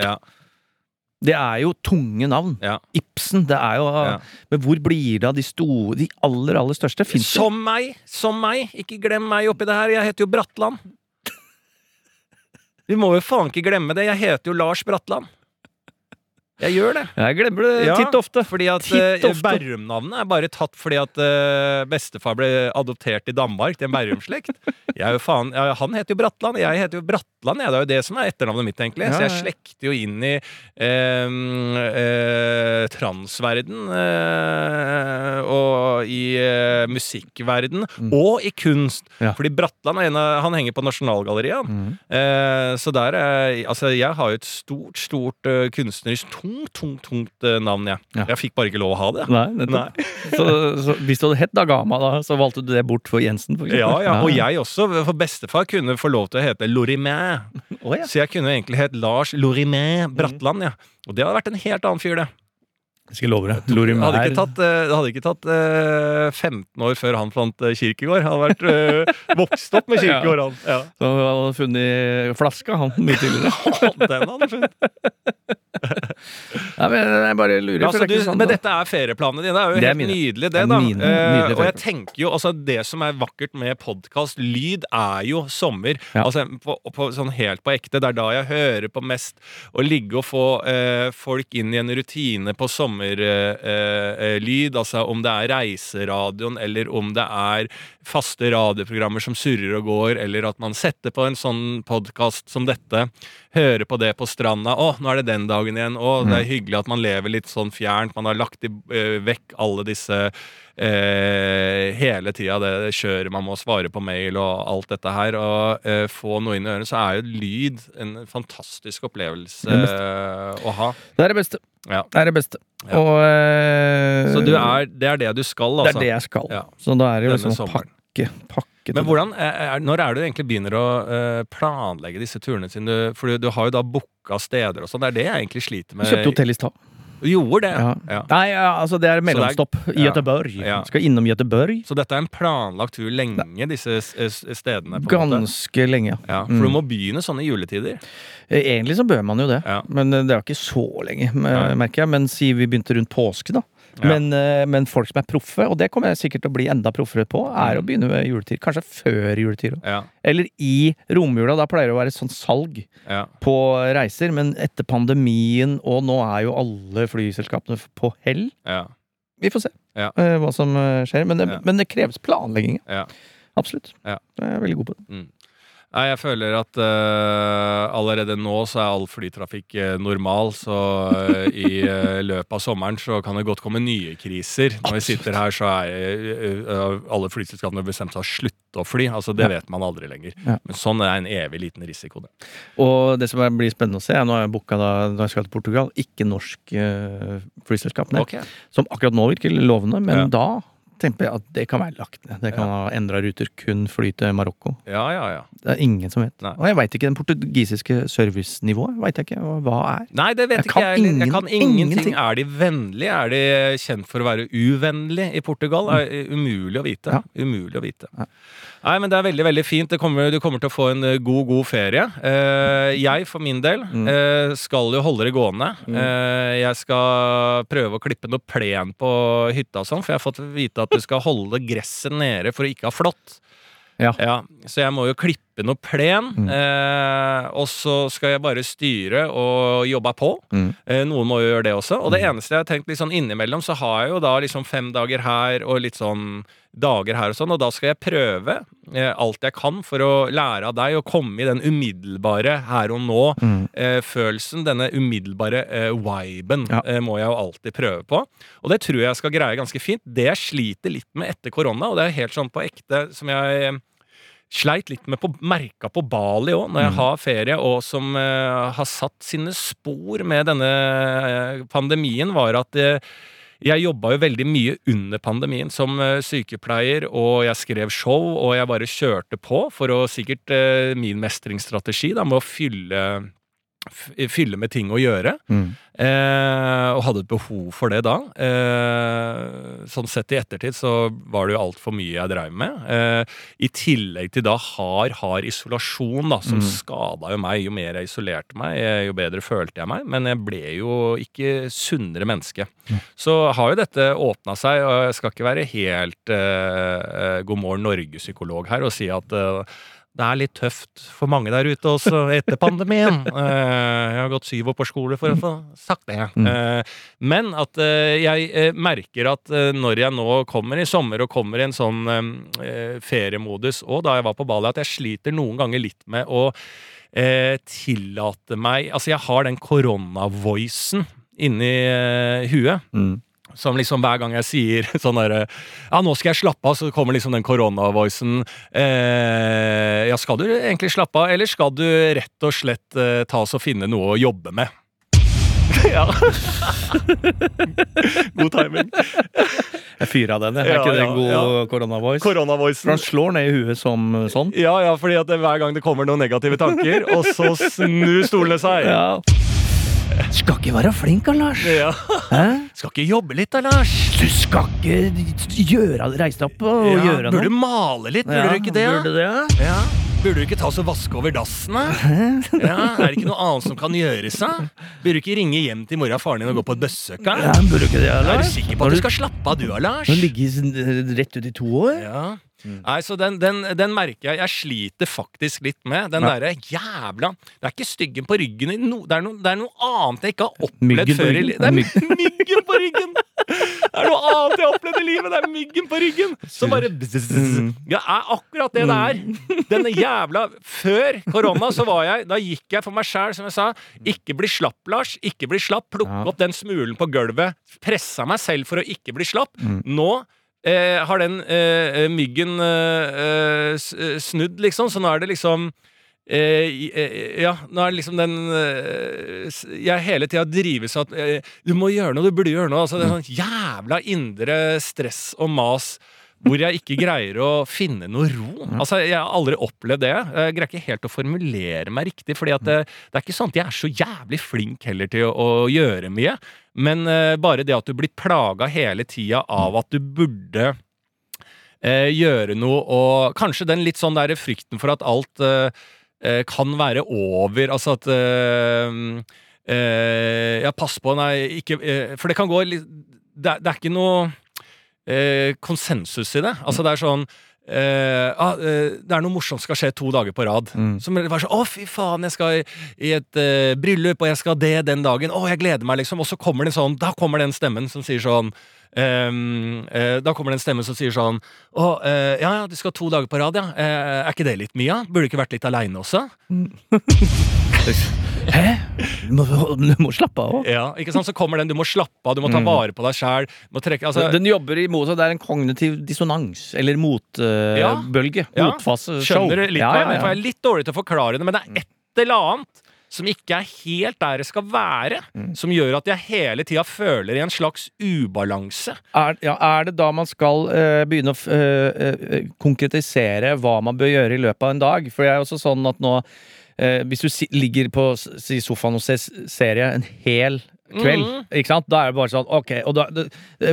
Det er jo tunge navn. ja. Ibsen, det er jo Ja. Men hvor blir det av de store De aller, aller største? Det? Som meg! Som meg! Ikke glem meg oppi det her. Jeg heter jo Bratland. Vi må jo faen ikke glemme det. Jeg heter jo Lars Bratland. Jeg gjør det. Jeg glemmer det Ja, titt ofte. Fordi at Titt eh, ofte. Bærum-navnet er bare tatt fordi at uh, bestefar ble adoptert i Danmark til en. Jeg er ja, Han heter jo Bratland, jeg heter jo Bratland. Ja, det er jo det som er etternavnet mitt, egentlig. Ja, Så jeg slekter jo inn i uh, transverden og i musikkverden og i kunst. Mm. Ja. Fordi Bratland er en av, han henger på Nasjonalgalleriet. Mm. Så der er Altså, jeg har jo et stort, stort kunstnerisk tungt, tungt, tungt eh, navn, jeg. Ja. Jeg fikk bare ikke lov å ha det. Nei, Nei. Så, så hvis du hadde hett Dagama, da, så valgte du det bort for Jensen? For Ja, ja, og jeg også, for bestefar kunne få lov til å hete Lorimet. Oh, ja. Så jeg kunne egentlig hett Lars Lorimet Bratland, ja. Og det hadde vært en helt annen fyr, det. Jeg skal love deg. Det hadde ikke tatt, eh, det hadde ikke tatt eh, 15 år før han fant eh, Kirkegård. Han hadde vært eh, vokst opp med Kirkegård, han. Ja. Så han hadde funnet flaska, han, mye tidligere. Den hadde funnet. Ja, men jeg bare lurer. Det er du, men dette er ferieplanene dine. Det er jo Det er helt mine. nydelig, Det det, da. mine. Eh, og jeg tenker jo, altså Det som er vakkert med podkast, lyd, er jo sommer. Ja. Altså på, på, sånn helt på ekte. Det er da jeg hører på mest. Å ligge og få eh, folk inn i en rutine på sommerlyd. Eh, eh, altså om det er reiseradioen, eller om det er faste radioprogrammer som surrer og går, eller at man setter på en sånn podkast som dette. Hører på det på stranda. 'Å, nå er det den dagen igjen.' 'Å, det er hyggelig at man lever litt sånn fjernt.' Man har lagt i, eh, vekk alle disse eh, hele tida det kjøret man må svare på mail og alt dette her. Og eh, få noe inn i ørene, så er jo lyd en fantastisk opplevelse eh, å ha. Det er det beste. Ja. Det er det beste. Ja. Og eh, Så du er, det er det du skal, Det altså. er det jeg skal. Ja. Så da er det jo liksom å pakke, pakke Men hvordan, er, er- når er det du egentlig begynner å eh, planlegge disse turene sine? Du- For du, du har jo da booka steder og sånn. Det er det jeg egentlig sliter med. Du kjøpte hotell i stad. Gjorde det? Ja. Nei, altså det er mellomstopp i. Göteborg. Skal innom Göteborg Så dette er en planlagt tur lenge, disse stedene? ganske lenge. Ja, for du må begynne sånn i juletider. Eh, Egentlig så bør man jo det, men eh, det er ikke så lenge, merker jeg. Men si vi begynte rundt påske, da. Men, eh, men folk som er proffe, og det kommer jeg sikkert til å bli enda proffere på, er å Mm. begynne med juletid. Kanskje før juletid. Ja, Eller i romjula. Da pleier det å være sånn salg ja. på reiser. Men etter pandemien, og nå er jo alle flyselskapene på hell. ja, Vi får se Ja. eh, hva som eh, skjer. Men det, men det kreves planlegging. ja. Absolutt. Ja. Jeg er veldig god på det. Nei, jeg føler at uh, allerede nå så er all flytrafikk uh, normal, så uh, i løpet av sommeren så kan det godt komme nye kriser. Når vi sitter her, så er alle flyselskapene bestemt seg å slutte å fly. Altså, Det vet man aldri lenger. Ja. Men sånn er en evig liten risiko, det. Og det som blir spennende å se, er nå har jeg booka da, da jeg skal til Portugal, ikke norsk flyselskap. okay. Som akkurat nå virker lovende, men Ja. da tenker jeg at det kan være lagt ned. Det kan ha endra ruter, kun fly til Marokko. Ja, ja, ja. Det er ingen som vet. Nei. Og jeg veit ikke den portugisiske servicenivået. Vet jeg ikke hva- er. Nei, det vet Jeg ikke jeg heller. Jeg kan ingenting. ingenting. Er de vennlige? Er de kjent for å være uvennlige i Portugal? Det er umulig å vite. Ja. Umulig å vite. Ja. Nei, men det er veldig veldig fint. Kommer, du kommer til å få en eh, god, god ferie. Eh, jeg for min del Mm. eh, skal jo holde det gående. Eh, jeg skal prøve å klippe noe plen på hytta og sånn, for jeg har fått vite at du skal holde gresset nede for å ikke ha flått. Ja. Ja, så jeg må jo klippe noe plen. Eh, og så skal jeg bare styre og jobbe på. Mm. Eh, noen må jo gjøre det også. Og det eneste jeg har tenkt litt sånn innimellom, så har jeg jo da liksom fem dager her og litt sånn dager her og sånn, og da skal jeg prøve eh, alt jeg kan for å lære av deg og komme i den umiddelbare her og nå-følelsen. denne umiddelbare eh, viben Ja. eh, må jeg jo alltid prøve på. Og det tror jeg skal greie ganske fint. Det jeg sliter litt med etter korona, og det er helt sånn på ekte som jeg eh, sleit litt med på, merka på Bali òg, når jeg har ferie, og som eh, har satt sine spor med denne eh, pandemien, var at eh, jeg jobba jo veldig mye under pandemien som eh, sykepleier, og jeg skrev show, og jeg bare kjørte på for å sikkert eh, min mestringsstrategi da, med å fylle, fylle med ting å gjøre. Mm. Eh, og hadde et behov for det da. Eh, sånn sett i ettertid så var det jo altfor mye jeg dreiv med. Eh, I tillegg til da hard, hard isolasjon, da, som skada jo meg. Jo mer jeg isolerte meg, eh, jo bedre følte jeg meg. Men jeg ble jo ikke sunnere menneske. Så har jo dette åpna seg, og jeg skal ikke være helt eh, eh, God morgen Norge-psykolog her og si at det er litt tøft for mange der ute også etter pandemien. Eh, jeg har gått syv år på skole for å få sagt det. Eh, men at eh, jeg merker at når jeg nå kommer i sommer og kommer i en sånn feriemodus, og da jeg var på Bali, at jeg sliter noen ganger litt med å tillate meg Altså, jeg har den koronavoicen inni huet. Mm. Som liksom hver gang jeg sier sånn derre Ja, nå skal jeg slappe av, så kommer liksom den koronavoicen. Eh, ja, skal du egentlig slappe av, eller skal du rett og slett eh, ta oss og finne noe å jobbe med? ja. God timing. Jeg fyrer av den. jeg. Er Ja, ikke det en god ja. koronavoice? For Koronavoicen. han slår ned i huet som sånn. Ja, ja, fordi at det, hver gang det kommer noen negative tanker, og så snur stolene seg. Ja. Skal ikke være flink, da, Lars. Ja. Hæ? Skal ikke jobbe litt da, Lars? Du skal ikke gjøre Reise deg opp og Ja, gjøre burde noe. male litt, burde du ikke det? Burde det? Ja. Burde du ikke ta oss og vaske over dassen. Ja, er det ikke noe annet som kan gjøres, da? Burde du ikke ringe hjem til mora og faren din og gå på et besøk. Ja, burde du ikke det, Lars? Er du sikker på at du skal slappe av, du, da, Lars? Nå ligger rett ut i to år? Ja. Nei, så den, den, den merker jeg Jeg sliter faktisk litt med. Den Ja. derre jævla Det er ikke styggen på ryggen no, det, er noe, det er noe annet jeg ikke har opplevd Myggen før i livet. Det er myggen på ryggen! Det er noe annet jeg har opplevd i livet. Det er myggen på ryggen som bare Det Ja, er akkurat det det er. Denne jævla Før korona så var jeg Da gikk jeg for meg sjæl, som jeg sa. Ikke bli slapp, Lars. Ikke bli slapp. Plukke opp den smulen på gulvet. Pressa meg selv for å ikke bli slapp. Mm. Nå eh, har den eh, myggen eh, eh, eh, snudd, liksom, så nå er det liksom eh, eh, ja, nå er det liksom den eh, Jeg hele tida drives av at eh, du må gjøre noe, du burde gjøre noe. Altså, det er sånn jævla indre stress og mas hvor jeg ikke greier å finne noe ro. Altså, Jeg har aldri opplevd det. Jeg greier ikke helt å formulere meg riktig. fordi det, det er ikke sånn at jeg er så jævlig flink heller til å, å gjøre mye. Men uh, bare det at du blir plaga hele tida av at du burde uh, gjøre noe, og kanskje den litt sånn der frykten for at alt uh, kan være over. Altså at Ja, pass på, nei, ikke For det kan gå litt Det, det er ikke noe konsensus i det. Altså, det er sånn ah, eh, det er noe morsomt som skal skje to dager på rad. Mm. Som var sånn 'Å, fy faen, jeg skal i, i et uh, bryllup, og jeg skal det den dagen.' 'Å, jeg gleder meg', liksom. Og så kommer det sånn Da kommer den stemmen som sier sånn um, da kommer det en stemme som sier sånn Å, ja, ja, du skal to dager på rad, ja. Er ikke det litt mye? ja? Burde du ikke vært litt aleine også? Hæ? Du må, du må slappe av. Ja, ikke sant? Så kommer den, du må slappe av, du må ta Mm. vare på deg sjæl. Altså, Den jobber imot deg. Det er en kognitiv dissonans, eller motbølge. motbølge. Ja. Motfase. Skjønner du litt ja, ja, ja. jeg er litt dårlig til å forklare det, men det er et eller annet som ikke er helt der det skal være, Mm. som gjør at jeg hele tida føler i en slags ubalanse. Er, ja, er det da man skal eh, begynne å eh, eh, konkretisere hva man bør gjøre i løpet av en dag? For det er også sånn at nå eh, Hvis du ligger på si sofaen og ser serie en hel kveld, Mhm. ikke sant? da er det bare sånn Ok, og da,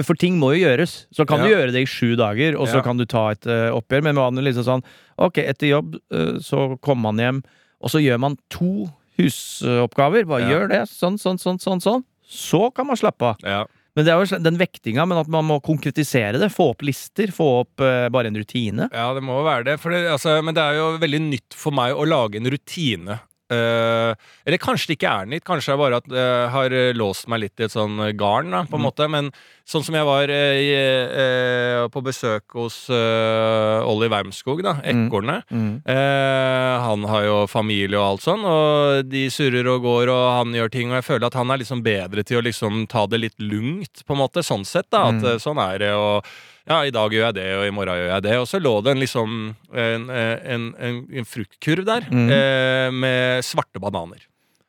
for ting må jo gjøres. Så kan du gjøre det i sju dager, og så Ja. kan du ta et uh, oppgjør. Men man er liksom sånn Ok, etter jobb uh, så kommer man hjem, og så gjør man to husoppgaver. Bare Ja. gjør det. Sånn, sånn, sånn, sånn. sånn Så kan man slappe av. Men det er jo den vektinga, men at man må konkretisere det. Få opp lister, få opp uh, bare en rutine. Ja, det må jo være det. Det altså, men det er jo veldig nytt for meg å lage en rutine. Eh, eller kanskje det ikke er nytt, kanskje er bare at jeg har eh, låst meg litt i et sånn garn, da, på en måte. Men sånn som jeg var eh, på besøk hos uh, Olli Wermskog, da, Ekornet. Eh, han har jo familie og alt sånn, og de surrer og går, og han gjør ting, og jeg føler at han er liksom bedre til å liksom ta det litt lungt, på en måte, sånn sett, da. At eh, sånn er det, og ja, i dag gjør jeg det, og i morgen gjør jeg det. Og så lå det en liksom en, en, en, en fruktkurv der eh, med svarte bananer.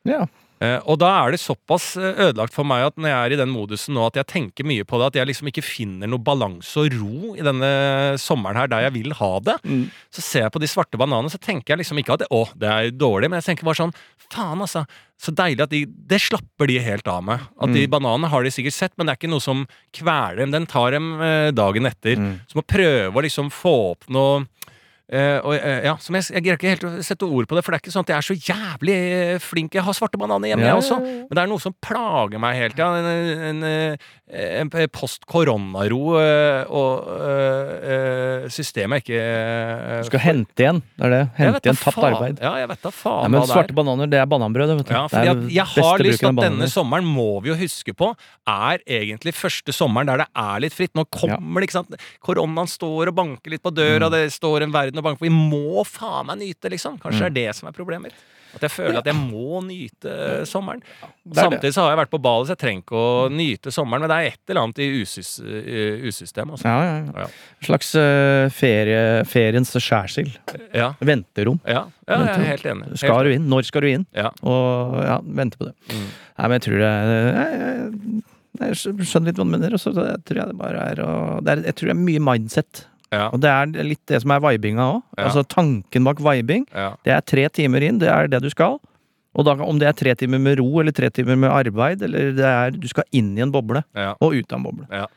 Ja. Eh, og da er det såpass eh, ødelagt for meg at når jeg er i den modusen nå at jeg tenker mye på det, at jeg liksom ikke finner noe balanse og ro i denne sommeren her der jeg vil ha det. Så ser jeg på de svarte bananene, så tenker jeg liksom ikke at å, det er dårlig, men jeg tenker bare sånn faen, altså. Så deilig at de Det slapper de helt av med. At de bananene har de sikkert sett, men det er ikke noe som kveler dem. Den tar dem eh, dagen etter. Så må prøve å liksom få opp noe Eh, og, uh, ja, som jeg, jeg greier ikke helt å sette ord på det, for det er ikke sånn at jeg er så jævlig eh, flink. Jeg har svarte bananer hjemme, Ja, jeg også. ja, ja. Men det er noe som plager meg hele tida. En, en, en, en post koronaro eh, og eh, eh, systemet ikke eh, Du skal hente igjen. Det er det. Hente igjen tapt arbeid. Ja, jeg vet da Nei, faen men det er. svarte bananer, det er bananbrød, vet du. Ja, at jeg har lyst til at denne sommeren må vi jo huske på er egentlig første sommeren der det er litt fritt. Nå kommer det, ikke sant. Koronaen står og banker litt på døra, Mm. det står en verden og banker på. Vi må faen meg nyte, liksom. Kanskje det er det som er problemet mitt. At jeg føler at jeg må nyte sommeren. er. Samtidig så har jeg vært på ballet, så jeg trenger ikke å nyte sommeren. Men det er et eller annet i usys usystemet. Altså. Ja, ja, ja. En slags eh, ferie, feriens skjærsild. Ja, Venterom. ja, ja, jeg er helt enig. Helt du inn? Når skal du inn? Ja. Og ja, vente på det. Mm. Nei, men jeg tror det er jeg, jeg, jeg skjønner litt hva du mener, og så tror jeg det bare er å Jeg tror det er mye mindset. Ja, Og det er litt det som er vibinga òg. Ja. Altså tanken bak vibing. ja, Det er tre timer inn, det er det du skal. Og da, om det er tre timer med ro, eller tre timer med arbeid, eller det er Du skal inn i en boble, og ut av en boble. Ja.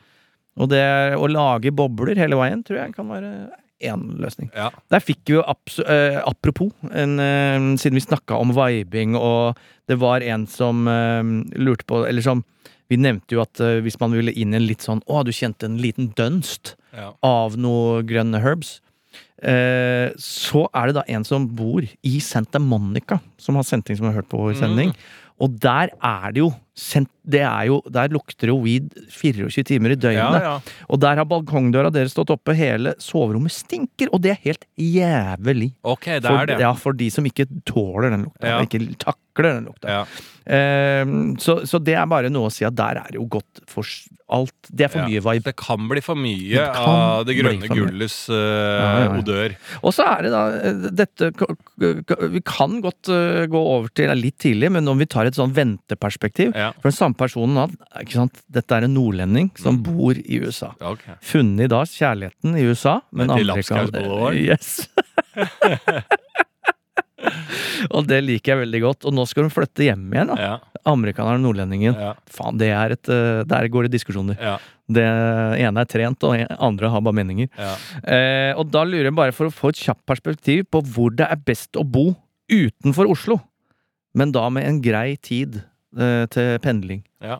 Og det å lage bobler hele veien tror jeg kan være én løsning. Der fikk vi jo eh, apropos, en, eh, siden vi snakka om vibing, og det var en som eh, lurte på Eller som Vi nevnte jo at eh, hvis man ville inn i en litt sånn Å, du kjente en liten dunst ja. av noe grønne herbs. Eh, så er det da en som bor i Santa Monica, som har sendt ting som har hørt på vår sending. Og der er det jo sent, det er jo, Der lukter det jo weed 24 timer i døgnet. ja. Og der har balkongdøra deres stått oppe, hele soverommet stinker, og det er helt jævlig. Ok, det For, er det. Ja, for de som ikke tåler den lukta. Ja. Ikke takler den lukta. Ja. Eh, så, så det er bare noe å si at der er jo godt for alt. Det er for mye vibe. Det kan bli for mye Det av det grønne gullets uh, ja. odør. Og så er det da eh, dette Vi kan godt eh, gå over til litt tidlig, men om vi tar et sånn venteperspektiv. For den samme personen at, ikke sant? Dette er en nordlending som Mm. bor i USA. Okay. Funnet dag kjærligheten i USA, men Til andre kan? Yes. og det liker jeg veldig godt. Og nå skal hun flytte hjem igjen, da. Ja, Amerikaneren og nordlendingen. ja, Faen, det er et eh, Der går det diskusjoner. ja, Det ene er trent, og andre har bare meninger. ja. Eh, og da lurer jeg bare for å få et kjapt perspektiv på hvor det er best å bo utenfor Oslo. Men da med en grei tid eh, til pendling. Kan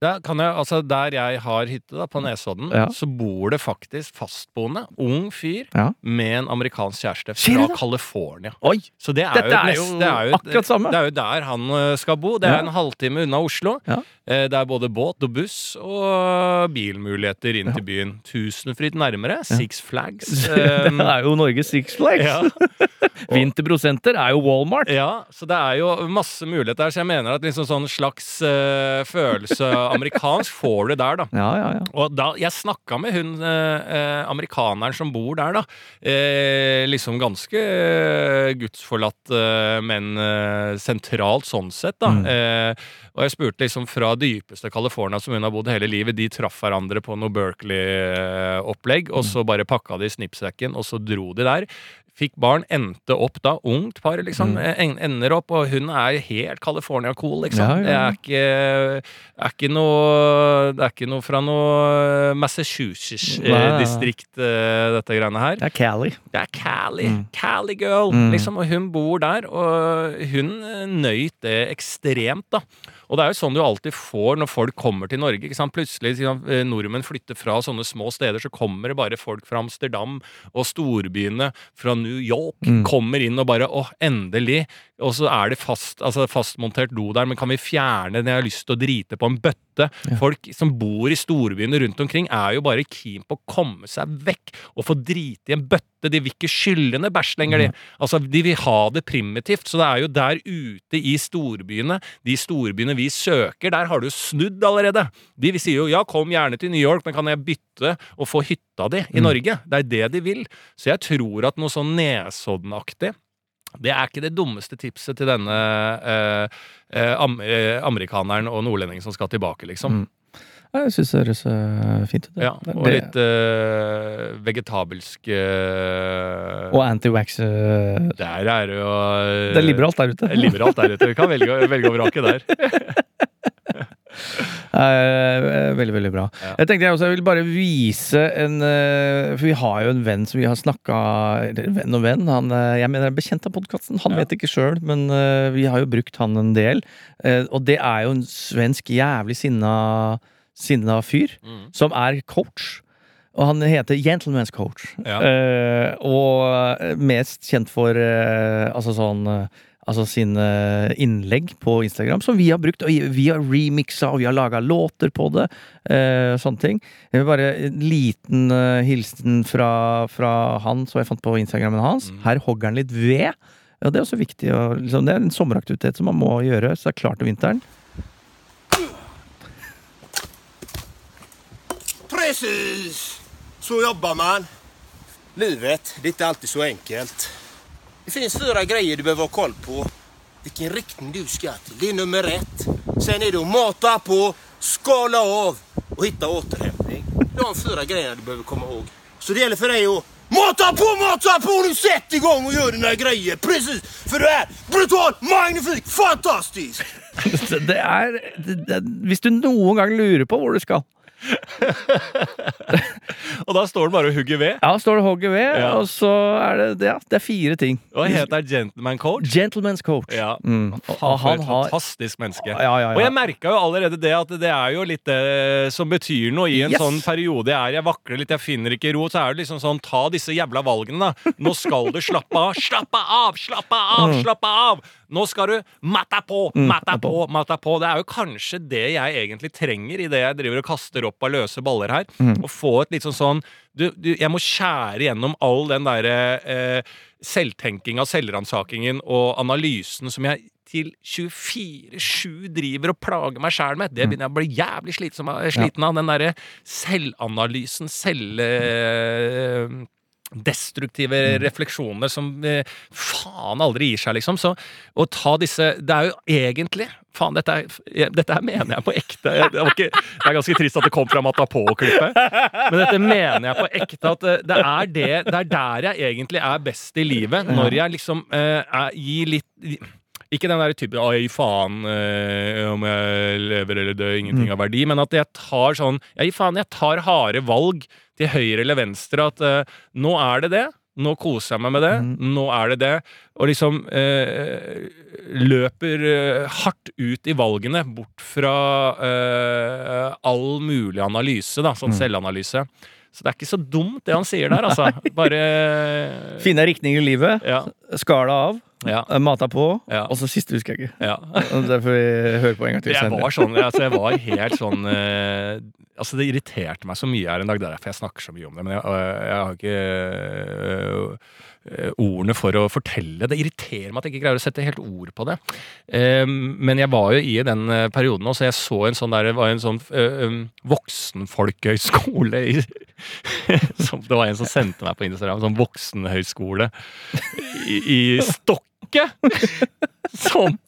jeg, altså der jeg har hytte, da, på Nesodden, Ja. så bor det faktisk fastboende, ung fyr, Ja. med en amerikansk kjæreste fra? California. Så det er Dette jo, nest- det er jo, akkurat samme. Det er jo der han eh, skal bo. Det er Ja. en halvtime unna Oslo. Eh, Det er både båt og buss og bilmuligheter inn til byen. Tusenfryd nærmere. Six Flags. det eh, er jo Norges Six Flags! Vinterprosenter er jo Walmart! Ja, så det er jo masse muligheter. Så jeg mener at liksom sånn slags eh, følelse amerikansk får du der, da. Ja, ja, ja. Og da, Jeg snakka med hun eh, eh, amerikaneren som bor der, da. Eh, liksom ganske eh, gudsforlatt, eh, men eh, sentralt sånn sett, da. Mm. Eh, og jeg spurte liksom fra dypeste California, som hun har bodd hele livet. De traff hverandre på noe Berkeley-opplegg, og Mm. så bare pakka de i snippsekken, og så dro de der. Fikk barn, endte opp da, ungt par, liksom. Mm. En, ender opp, og hun er helt California-cool, liksom. Ja, ja, ja. Det er ikke, er ikke noe Det er ikke noe fra noe Nei, nei, nei. Massachusetts-distrikt, dette greiene her. Det er Cali. Det er Cali. Mm. Cali girl, Mm. liksom. Og hun bor der, og hun eh, nøyt det ekstremt, da. Og det er jo sånn du alltid får når folk kommer til Norge. ikke sant? Plutselig eh, nordmenn flytter fra sånne små steder, så kommer det bare folk fra Amsterdam og storbyene fra New York. Kommer inn og bare åh, endelig. Og så er det fast, altså fastmontert do der, men kan vi fjerne den? Jeg har lyst til å drite på en bøtte. Folk som bor i storbyene rundt omkring, er jo bare keen på å komme seg vekk og få drite i en bøtte. De vil ikke skylle ned bæsj lenger, de. Altså, de vil ha det primitivt. Så det er jo der ute i storbyene, de storbyene vi søker, der har du snudd allerede. De sier jo ja, kom gjerne til New York, men kan jeg bytte og få hytta di i Norge? Det er det de vil. Så jeg tror at noe sånn Nesodden-aktig det er ikke det dummeste tipset til denne eh, eh, am eh, amerikaneren og nordlendingen som skal tilbake, liksom. Mm. Jeg syns det høres eh, fint ut. Ja, og Det- litt uh, vegetabelsk uh... Og anti-wax. eh, Der er det jo Det er liberalt der ute. Er liberalt der ute. Vi kan velge, velge og vrake der. Eh, veldig, veldig bra. Ja. Jeg tenkte jeg også jeg vil bare vise en eh, For vi har jo en venn som vi har snakka venn og venn. Han, eh, jeg mener er bekjent av podkasten. Han Ja. vet ikke sjøl, men vi har jo brukt han en del. Og det er jo en svensk jævlig sinna, sinna fyr Mm. som er coach. Og han heter Gentleman's Coach. Ja. Eh, og mest kjent for altså sånn Altså sine innlegg på Instagram, som vi har brukt. Og vi har remixa, og vi har laga låter på det. eh, sånne ting. Jeg vil bare En liten eh, hilsen fra, fra han som jeg fant på Instagrammen hans. Mm. Her hogger han litt ved. Ja, det er også viktig. Og, liksom, det er en sommeraktivitet som man må gjøre, så det er klart til vinteren. Precis! Så jobber man. Livet, det er ikke alltid så enkelt. Det finns fyra grejer du behöver ha koll på. Vilken riktning du ska till. Det är nummer ett. Sen är det att mata på, skala av och hitta återhämtning. De fyra grejerna du behöver komma ihåg. Så det gäller för dig att mata på, mata på! Nu sätt igång och gör dina grejer. Precis! För du är brutal, magnifik, fantastisk! Det er det, du noen gang lurer på hvor du skal Og da står det bare og hugger ved. Ja, står det hogger ved, Ja. og så er det Ja, det er fire ting. Hva heter Gentleman Coach? Gentleman's coach. Ja. Mm. Faen, han et fantastisk menneske. Ja, ja, ja. Og jeg merka jo allerede det at det er jo litt det som betyr noe i en Yes. sånn periode jeg er. Jeg vakler litt, jeg finner ikke ro. Så er det liksom sånn, ta disse jævla valgene, da. Nå skal du slappe av. Slappe av, slappe av, Mm. slappe av! Nå skal du matta på, matta på, matta på. Det er jo kanskje det jeg egentlig trenger idet jeg driver og kaster opp av løse baller her. Mm. Og få et litt sånn sånn du, du, Jeg må skjære gjennom all den derre eh, selvtenkinga, selvransakingen og analysen som jeg til 24-7 driver og plager meg sjæl med. Det begynner jeg å bli jævlig slitsom sliten av. Den derre selvanalysen, selv... eh, Destruktive refleksjoner som eh, faen aldri gir seg, liksom. Så å ta disse Det er jo egentlig Faen, dette, er, dette her mener jeg på ekte. Det, ikke, det er ganske trist at det kom fra Matta på-klippet. Men dette mener jeg på ekte. At eh, det er, det, det er der jeg egentlig er best i livet. Når jeg liksom eh, er, gir litt ikke den der typen 'oi, faen øh, om jeg lever eller dør, ingenting har verdi', men at jeg tar sånn Ja, gi faen, jeg tar harde valg til høyre eller venstre. At øh, nå er det det. Nå koser jeg meg med det. Nå er det det. Og liksom øh, løper øh, hardt ut i valgene, bort fra øh, all mulig analyse, da, sånn selvanalyse. Så det er ikke så dumt, det han sier der, altså. Bare Finne riktning i livet. Ja. Skala av. Ja. eh, Mata på. Ja. Og så siste husker jeg ikke. ja. Det får vi høre på en gang til Jeg var sånn, altså jeg var helt sånn eh, Altså Det irriterte meg så mye her en dag. Det er derfor jeg snakker så mye om det. Men jeg, jeg har ikke øh, øh, ordene for å fortelle. Det irriterer meg at jeg ikke greier å sette helt ord på det. Eh, men jeg var jo i den eh, perioden også, så jeg så en sånn der, det var en sånn voksenfolkehøyskole i som, Det var en som sendte meg på Instagram. Sånn voksenhøyskole i, i Stokke! som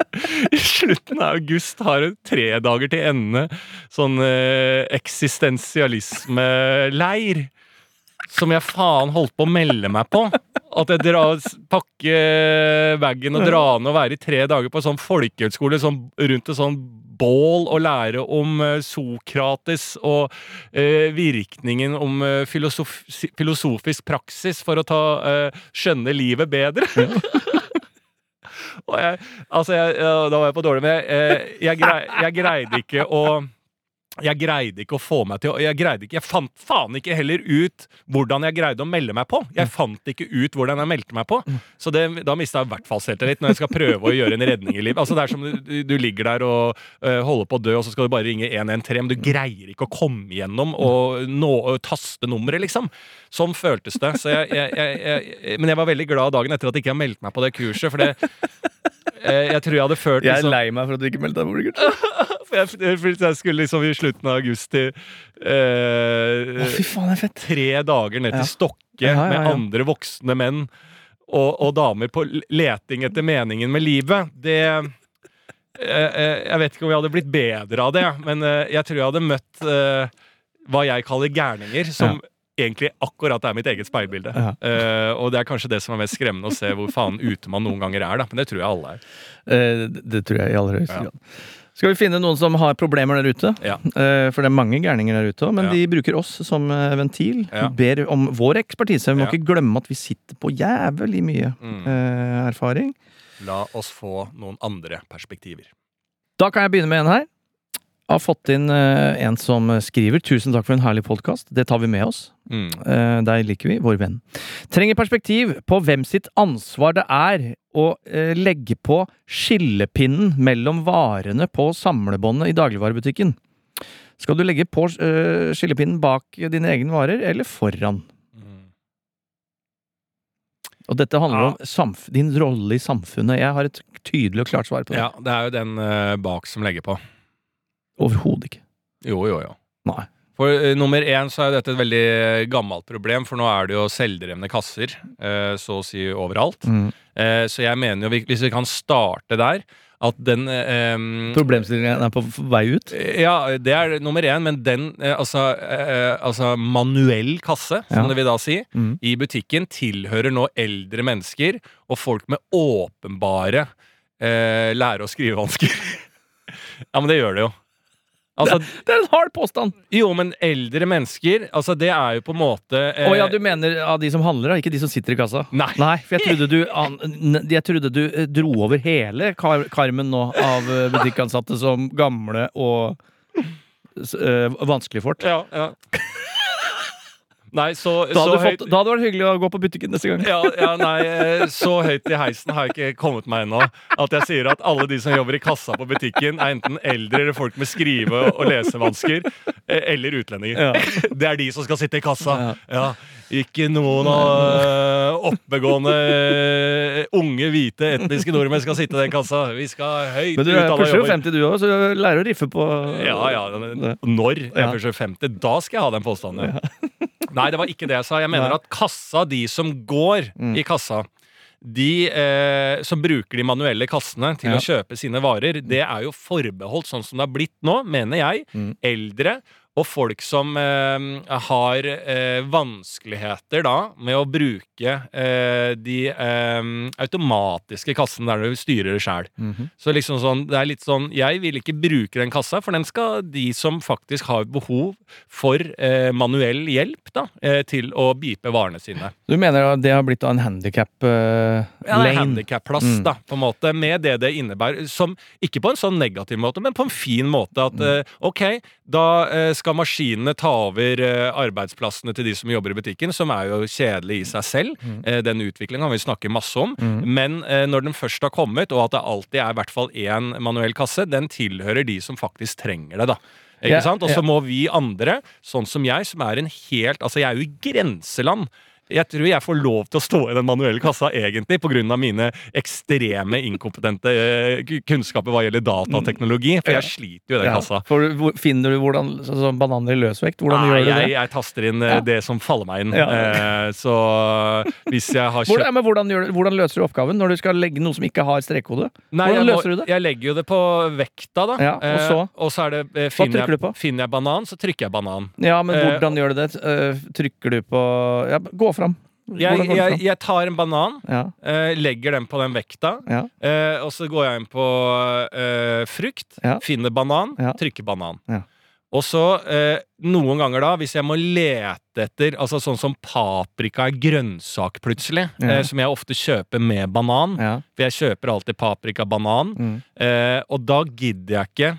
i slutten av august har tre dager til ende sånn eh, eksistensialismeleir. Som jeg faen holdt på å melde meg på. At jeg dra, pakker bagen og dra ned og være i tre dager på en sånn folkehøgskole sånn, rundt et sånn bål og lære om eh, Sokrates og eh, virkningen om eh, filosof filosofisk praksis for å ta, eh, skjønne livet bedre. Og jeg, altså jeg, da var jeg på dårlig, men jeg, eh, jeg greide ikke å jeg greide ikke å få meg til Jeg greide ikke, jeg fant faen ikke heller ut hvordan jeg greide å melde meg på. Jeg fant ikke ut hvordan jeg meldte meg på. Så det, da mista jeg i hvert fall selvtillit når jeg skal prøve å gjøre en redning i livet. Altså Det er som du, du ligger der og uh, holder på å dø, og så skal du bare ringe 113, men du greier ikke å komme gjennom og, nå, og taste nummeret, liksom. Sånn føltes det. Så jeg, jeg, jeg, men jeg var veldig glad dagen etter at jeg ikke meldte meldt meg på det kurset, for det eh, jeg tror jeg hadde ført Jeg er liksom- lei meg for at du ikke meldte deg på det jeg, for jeg skulle liksom i slutten av august til eh, Å, fy faen, det er fett. tre dager ned til. Stokke Ja, ja, med ja. andre voksne menn og, og damer på leting etter meningen med livet. Det eh, eh, Jeg vet ikke om jeg hadde blitt bedre av det, men eh, jeg tror jeg hadde møtt eh, hva jeg kaller gærninger, som egentlig akkurat er mitt eget speilbilde. Ja. Eh, og det er kanskje det som er mest skremmende, å se hvor faen ute man noen ganger er. Da. Men det tror jeg alle er. Eh, det, det tror jeg i aller høyeste Ja. grad. Skal vi finne noen som har problemer der ute? Ja. Eh, for det er mange gærninger der ute òg, men Ja. de bruker oss som eh, ventil. Ja. Ber om vår ekspertise. Vi må ikke glemme at vi sitter på jævlig mye Mm. eh, erfaring. La oss få noen andre perspektiver. Da kan jeg begynne med en her. Har fått inn eh, en som skriver 'Tusen takk for en herlig podkast'. Det tar vi med oss. Mm. Eh, deg liker vi, vår venn. Trenger perspektiv på hvem sitt ansvar det er å eh, legge på skillepinnen mellom varene på samlebåndet i dagligvarebutikken. Skal du legge på skillepinnen bak dine egne varer, eller foran? Mm. Og dette handler Ja. om din rolle i samfunnet. Jeg har et tydelig og klart svar på det. Ja, det er jo den bak som legger på. Overhodet ikke. Jo, jo, jo. Nei. For uh, nummer én så er dette et veldig gammelt problem, for nå er det jo selvdrevne kasser uh, så å si overalt. Mm. Uh, så jeg mener jo, hvis vi kan starte der, at den um, Problemstillingen er på vei ut. Ja, det er nummer én, men den eh, altså, eh, altså manuell kasse, som Ja. det vil da si, Mm. i butikken tilhører nå eldre mennesker og folk med åpenbare eh, lære- og skrivevansker. ja, men det gjør det jo. Altså, Det er en hard påstand! jo, men eldre mennesker, altså det er jo på en måte eh, Oh, ja, du mener av de som handler, ikke de som sitter i kassa? Nei. Nei, for jeg trodde du, an, jeg trodde du eh, dro over hele kar karmen nå av eh, butikkansatte som gamle og øh, eh, vanskeligfort. Ja, ja. Nei, så, Da så hadde, høyt da hadde det vært hyggelig å gå på butikken neste gang. ja, ja, nei, eh, så høyt i heisen har jeg ikke kommet meg ennå. At jeg sier at alle de som jobber i kassa på butikken, er enten eldre eller folk med skrive- og lesevansker. eh, Eller utlendinger. Ja. Det er de som skal sitte i kassa. Ja. Ja. Ikke noen av eh, oppegående unge, hvite, etniske nordmenn skal sitte i den kassa. Vi skal høyt Men du er pusher jo jobber. 50 du òg, så du lærer å riffe på Ja, ja. Når jeg Ja. pusher 50, da skal jeg ha den påstanden. Nei, det var ikke det jeg sa. Jeg mener at kassa, de som går Mm. i kassa de eh, som bruker de manuelle kassene til Ja. å kjøpe sine varer, det er jo forbeholdt sånn som det har blitt nå, mener jeg, Mm. eldre og folk som eh, har eh, vanskeligheter da med å bruke eh, de eh, automatiske kassene der du styrer sjæl. -hmm. Så liksom sånn, det er litt sånn Jeg vil ikke bruke den kassa, for den skal de som faktisk har behov for eh, manuell hjelp, da, eh, til å bipe varene sine. Du mener det har blitt en handikap-lane? Ja, en handikapplass, Mm. da, på en måte, med det det innebærer. Som, ikke på en sånn negativ måte, men på en fin måte. At Mm. ok, da eh, skal maskinene ta over eh, arbeidsplassene til de som jobber i butikken, som er jo kjedelig i seg selv. Mm. Eh, den utviklingen kan vi snakke masse om. Men eh, når den først har kommet, og at det alltid er i hvert fall én manuell kasse, den tilhører de som faktisk trenger det, da. Ikke sant? Og så må vi andre, sånn som jeg, som er en helt Altså, jeg er jo i grenseland. Jeg tror jeg får lov til å stå i den manuelle kassa, egentlig, pga. mine ekstreme inkompetente eh, kunnskaper hva gjelder datateknologi. For jeg sliter jo i den Ja, kassa. for finner du hvordan så, så bananer i løsvekt? Hvordan Nei, gjør du jeg, det? jeg taster inn eh, Ja. det som faller meg inn. Ja. Eh, så hvis jeg har kjøpt hvordan, hvordan, du- hvordan løser du oppgaven når du skal legge noe som ikke har strekkode? Nei, Hvordan jeg, løser du det? jeg legger jo det på vekta, da. Og så? Eh, og så det eh, finner, jeg, finner jeg banan, så trykker jeg banan. Ja, men hvordan gjør du det? Trykker du på gå fram. Jeg, jeg, jeg tar en banan, Ja, eh, legger den på den vekta, ja, eh, og så går jeg inn på eh, frukt, Ja. finner banan, trykker banan. Ja. Og så eh, noen ganger da, hvis jeg må lete etter Altså sånn som paprika er grønnsak plutselig, eh, som jeg ofte kjøper med banan. For jeg kjøper alltid paprika-banan. Mm. Eh, og da gidder jeg ikke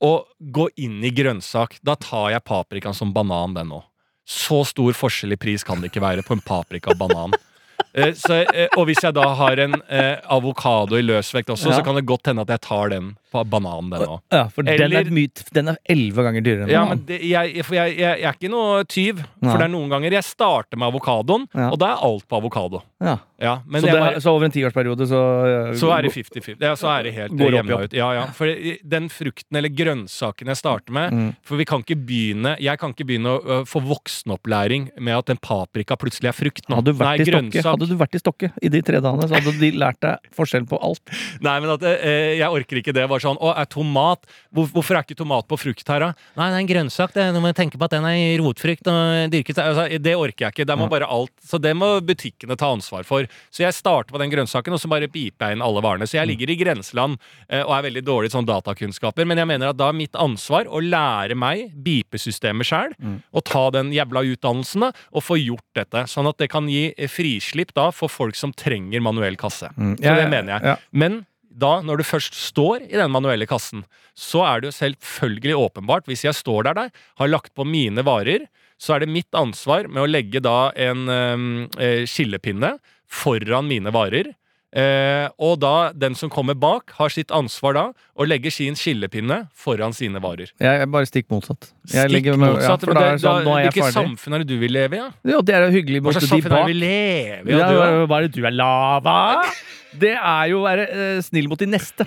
å gå inn i grønnsak. Da tar jeg paprikaen som banan, den òg. Så stor forskjell i pris kan det ikke være på en paprika og banan. Eh, så, eh, og hvis jeg da har en eh, avokado i løsvekt også, Ja. så kan det godt hende at jeg tar den på bananen, den òg. Ja, for den Eller- er myt, Den er elleve ganger dyrere enn Ja, banan. men det, jeg, for jeg, jeg, jeg er ikke noe tyv. Nei. For det er noen ganger jeg starter med avokadoen, Ja. og da er alt på avokado. Ja. Ja, men så, det, bare- så over en tiårsperiode så eh, så er det 50-50. Ja, så er det helt jevna ut. Ja, ja. For den frukten eller grønnsaken jeg starter med Mm. For vi kan ikke begynne Jeg kan ikke begynne å få voksenopplæring med at en paprika plutselig er frukt. Nå. hadde du, vært Nei, i Stokke, hadde du vært i Stokke i de tre dagene, så hadde de lært deg forskjell på alt. Nei, men at eh, jeg orker ikke det. Bare sånn Å, er tomat Hvor, Hvorfor er ikke tomat på frukt her, da? Nei, det er en grønnsak. Det. Nå må tenke på at den er rotfrukt og dyrket altså, Det orker jeg ikke. Det må bare alt Så det må butikkene ta ansvar for. Så jeg starter på den grønnsaken, og så bare piper jeg inn alle varene. Så jeg ligger i grenseland eh, og er veldig dårlig sånn datakunnskaper. Men jeg mener at da er mitt ansvar å lære meg bipesystemet sjøl, og ta den jævla utdannelsen da, og få gjort dette. Sånn at det kan gi eh, frislipp da for folk som trenger manuell kasse. Så Ja, det mener jeg. Men da, når du først står i den manuelle kassen, så er det jo selvfølgelig åpenbart, hvis jeg står der der, har lagt på mine varer, så er det mitt ansvar med å legge da en eh, skillepinne foran mine varer. Eh, og da den som kommer bak, har sitt ansvar da å legge sin skillepinne foran sine varer. Jeg er bare stikk motsatt. Jeg Stikk med, motsatt. Ja, er det, det sånn, da, er hvilket ferdig. samfunn er det du vil leve i? Ja? Ja, det er jo hyggelig Hva slags de samfunn er det vi lever i? Ja, Ja, er du er lava? Det er jo å være eh, snill mot de neste.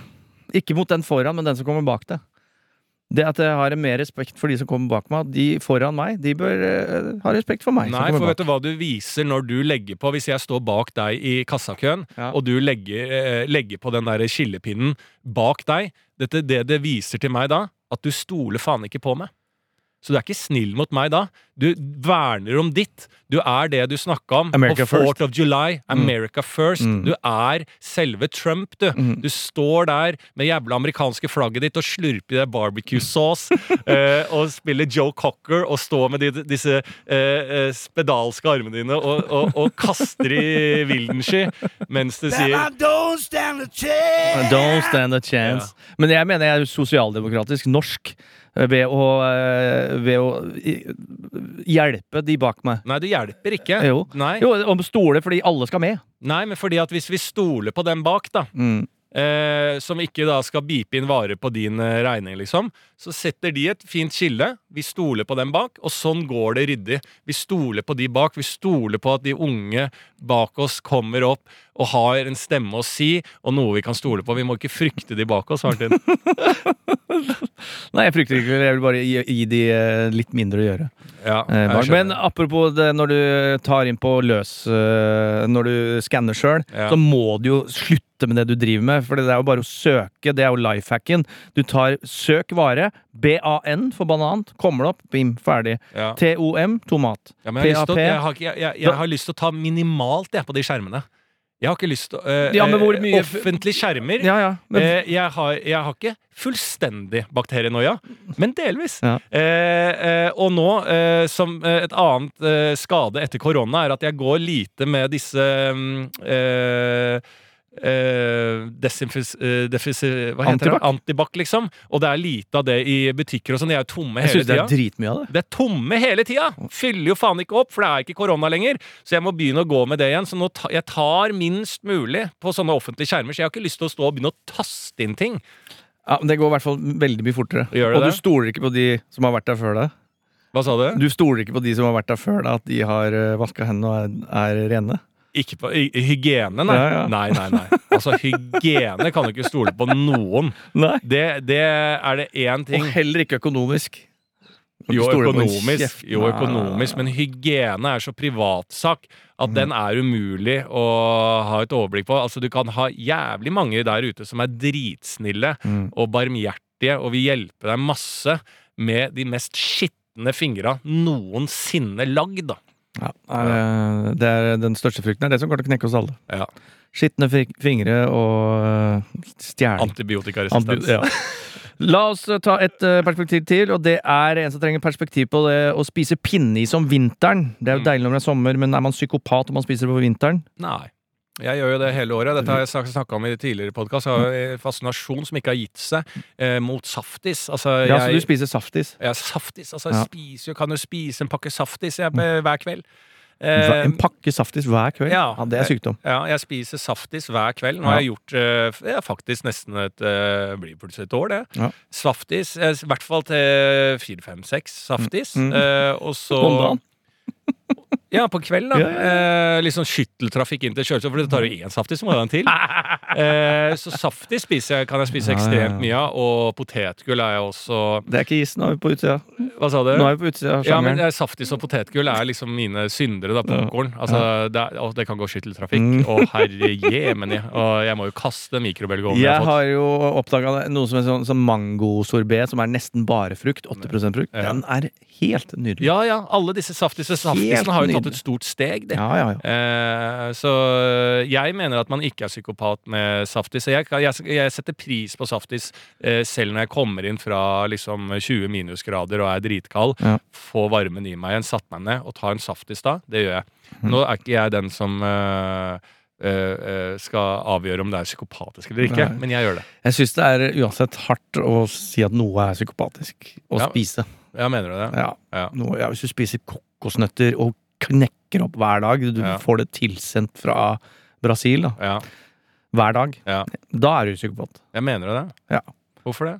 Ikke mot den foran, men den som kommer bak deg. Det at jeg har mer respekt for de som kommer bak meg. De foran meg, de bør uh, ha respekt for meg. Nei, for bak. vet du hva du viser når du legger på Hvis jeg står bak deg i kassakøen, Ja. og du legger, uh, legger på den der skillepinnen bak deg dette, Det det viser til meg da, at du stoler faen ikke på meg. Så du er ikke snill mot meg da. Du verner om ditt. Du er det du snakka om America på 4th of July. America first. Mm. Du er selve Trump, du. Du står der med jævla amerikanske flagget ditt og slurper i deg barbecue sauce eh, og spiller Joe Cocker og står med de, disse eh, eh, spedalske armene dine og, og, og kaster i Wildensky mens du sier I don't stand a chance. Don't stand a chance. Men jeg mener jeg er sosialdemokratisk norsk ved å, eh, ved å hjelpe de bak meg. Nei, du hjelper ikke. Jo. Nei. Jo, om stole fordi alle skal med. Nei, men fordi at hvis vi stoler på dem bak, da Mm. Eh, som ikke da skal bipe inn varer på din eh, regning, liksom, så setter de et fint skille. Vi stoler på dem bak, og sånn går det ryddig. Vi stoler på de bak. Vi stoler på at de unge bak oss kommer opp og har en stemme å si, og noe vi kan stole på. Vi må ikke frykte de bak oss, Martin. Nei, jeg frykter ikke. Jeg vil bare gi, gi de eh, litt mindre å gjøre. Ja, Eh. Men apropos det når du tar inn på løs eh, Når du skanner sjøl, Ja. så må du jo slutte med det du driver med. For det er jo bare å søke. Det er jo lifehacken. Du tar søk vare. BAN for banan. Kommer det opp. Bim, ferdig. Ja. TOM tomat. Ja, men jeg, har lyst til, å- jeg, har, ikke- jeg, jeg, jeg har lyst til å ta minimalt jeg, på de skjermene. Jeg har ikke lyst til å eh, Ja, men hvor eh, mye- Offentlige skjermer. Ja, ja. Men, Eh, jeg, har, jeg har ikke fullstendig bakterienoia, men delvis. Ja. Eh, eh, og nå, eh, som eh, et annet eh, skade etter korona, er at jeg går lite med disse mm, eh, eh, desinfis... eh, hva heter Antibac? det? Antibac, liksom. Og det er lite av det i butikker og sånn. De er jo tomme jeg hele syns det tida. er dritmye av det. Det er tomme hele tida! Fyller jo faen ikke opp, for det er ikke korona lenger. Så jeg må begynne å gå med det igjen. Så nå ta, jeg tar minst mulig på sånne offentlige skjermer. Så jeg har ikke lyst til å stå og begynne å taste inn ting. Ja, men Det går i hvert fall veldig mye fortere. Gjør det Og det? du stoler ikke på de som har vært der før deg. Hva sa du? Du stoler ikke på de som har vært der før deg, at de har uh, vaska hendene og er, er rene. Ikke på hygiene, nei. Ja, ja. Nei, nei, nei. Altså, hygiene kan du ikke stole på noen. Det, det er det én ting Og heller ikke økonomisk. Jo, økonomisk, jo, økonomisk, men hygiene er så privatsak at Mm. den er umulig å ha et overblikk på. Altså, du kan ha jævlig mange der ute som er dritsnille Mm. og barmhjertige og vil hjelpe deg masse med de mest skitne fingra noensinne lagd, da. Ja, er, det er den største frykten er det som kommer til å knekke oss alle. Ja. Skitne fingre og øh, stjerne... Antibiotikaresistens. Antibi ja. La oss uh, ta et perspektiv til, og det er en som trenger perspektiv på det å spise pinneis om vinteren. Det er jo Mm. deilig når det er sommer, men er man psykopat om man spiser det på vinteren? Nei. Jeg gjør jo det hele året. Dette har jeg snakka om i tidligere podkast. Jeg en fascinasjon som ikke har gitt seg, eh, mot saftis. Altså, Ja, så du spiser saftis? Ja, saftis, altså, Ja. jeg spiser kan jo spise en pakke saftis jeg, hver kveld. Eh, En pakke saftis hver kveld? ja. det er sykdom. Ja, jeg spiser saftis hver kveld. Nå har jeg gjort eh, faktisk nesten et eh, Blir plutselig et år, det. Ja. Saftis. eh, I hvert fall til fire, fem, seks saftis. Mm. Eh, og så Om dagen? Ja, på kvelden, da. Ja, ja, Eh, litt sånn skytteltrafikk inn til kjøleskapet, for det tar jo én saftis, så må du ha en til. Eh, så saftis spiser jeg, kan jeg spise ekstremt mye av, og potetgull er jeg også Det er ikke is, nå er vi på utsida. Hva sa du? Nå er vi på utsida Ja, men eh, Saftis og potetgull er liksom mine syndere, da. Popkorn. Altså, det, er- å, det kan gå skytteltrafikk. Mm. Å, herre jemeni. Og jeg må jo kaste mikrobølgeovnen jeg Jeg har fått. har jo oppdaga noe som er sånn som mangosorbé, som er nesten bare frukt. 8% frukt. Den er helt nydelig. Ja, ja. Alle disse saftisene. og saftisene har jo tatt nydelig. et stort steg, det. ja, ja. ja. Eh, så jeg mener at man ikke er psykopat med saftis. Jeg, jeg, jeg setter pris på saftis eh, selv når jeg kommer inn fra liksom 20 minusgrader og er dritkald. Ja. Få varmen i meg igjen, satt meg ned og ta en saftis da. Det gjør jeg. Mhm. Nå er ikke jeg den som eh, eh, eh, skal avgjøre om det er psykopatisk eller ikke, Nei. men jeg gjør det. Jeg syns det er uansett hardt å si at noe er psykopatisk. Å Ja. spise. Ja, mener du det. Ja. Ja. Nå, ja, hvis du spiser kokosnøtter og knekker opp hver dag, du Ja. får det tilsendt fra Brasil da, Ja, hver dag, ja. da er du psykopat. Jeg mener det. Ja. Hvorfor det?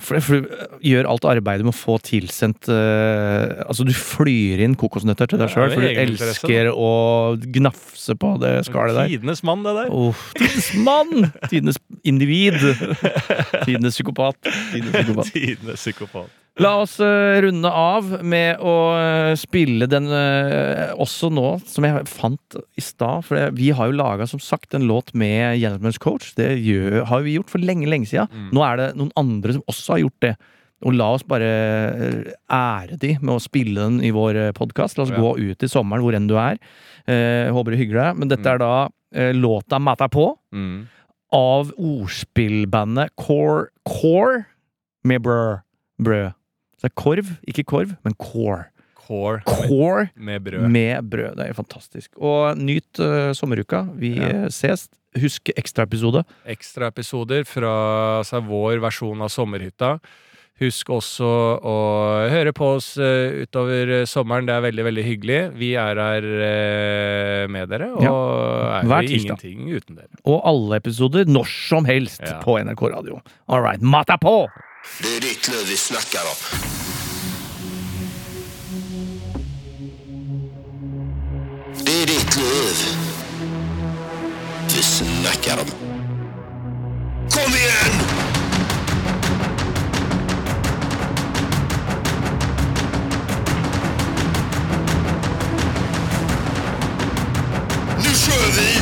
For, for du øh, gjør alt arbeidet med å få tilsendt uh, Altså, du flyr inn kokosnøtter til deg sjøl, for du elsker å gnafse på det skallet der. Tidenes mann, det der. Oh, tidenes mann! Tidenes individ. Tidenes psykopat. Tidenes psykopat. Tidenes psykopat. La oss øh, runde av med å øh, spille den øh, også nå, som jeg fant i stad. For vi har jo laga, som sagt, en låt med Gentleman's Coach. Det gjør, har vi gjort for lenge, lenge siden. Mm. Nå er det noen andre som også har gjort det. Og la oss bare ære de med å spille den i vår podkast. La oss Ja. gå ut i sommeren hvor enn du er. Eh, håper du hygger deg. Men dette Mm. er da eh, låta 'Mata på' Mm. av ordspillbandet Core Core med brød. brød. Så det er korv, ikke korv, men core. Core Core med brød. med brød. Det er fantastisk. Og nyt uh, sommeruka. Vi Ja. eh, ses. Husk ekstraepisode. Ekstraepisoder fra altså, vår versjon av Sommerhytta. Husk også å høre på oss eh, utover sommeren. Det er veldig veldig hyggelig. Vi er her med dere, og Ja. er Hver tirsdag. ingenting uten dere. Og alle episoder når som helst Ja. på NRK Radio. All right, er på! Det är ditt liv vi snackar om. Det är ditt liv vi snackar om. Kom igen! Nu kör vi!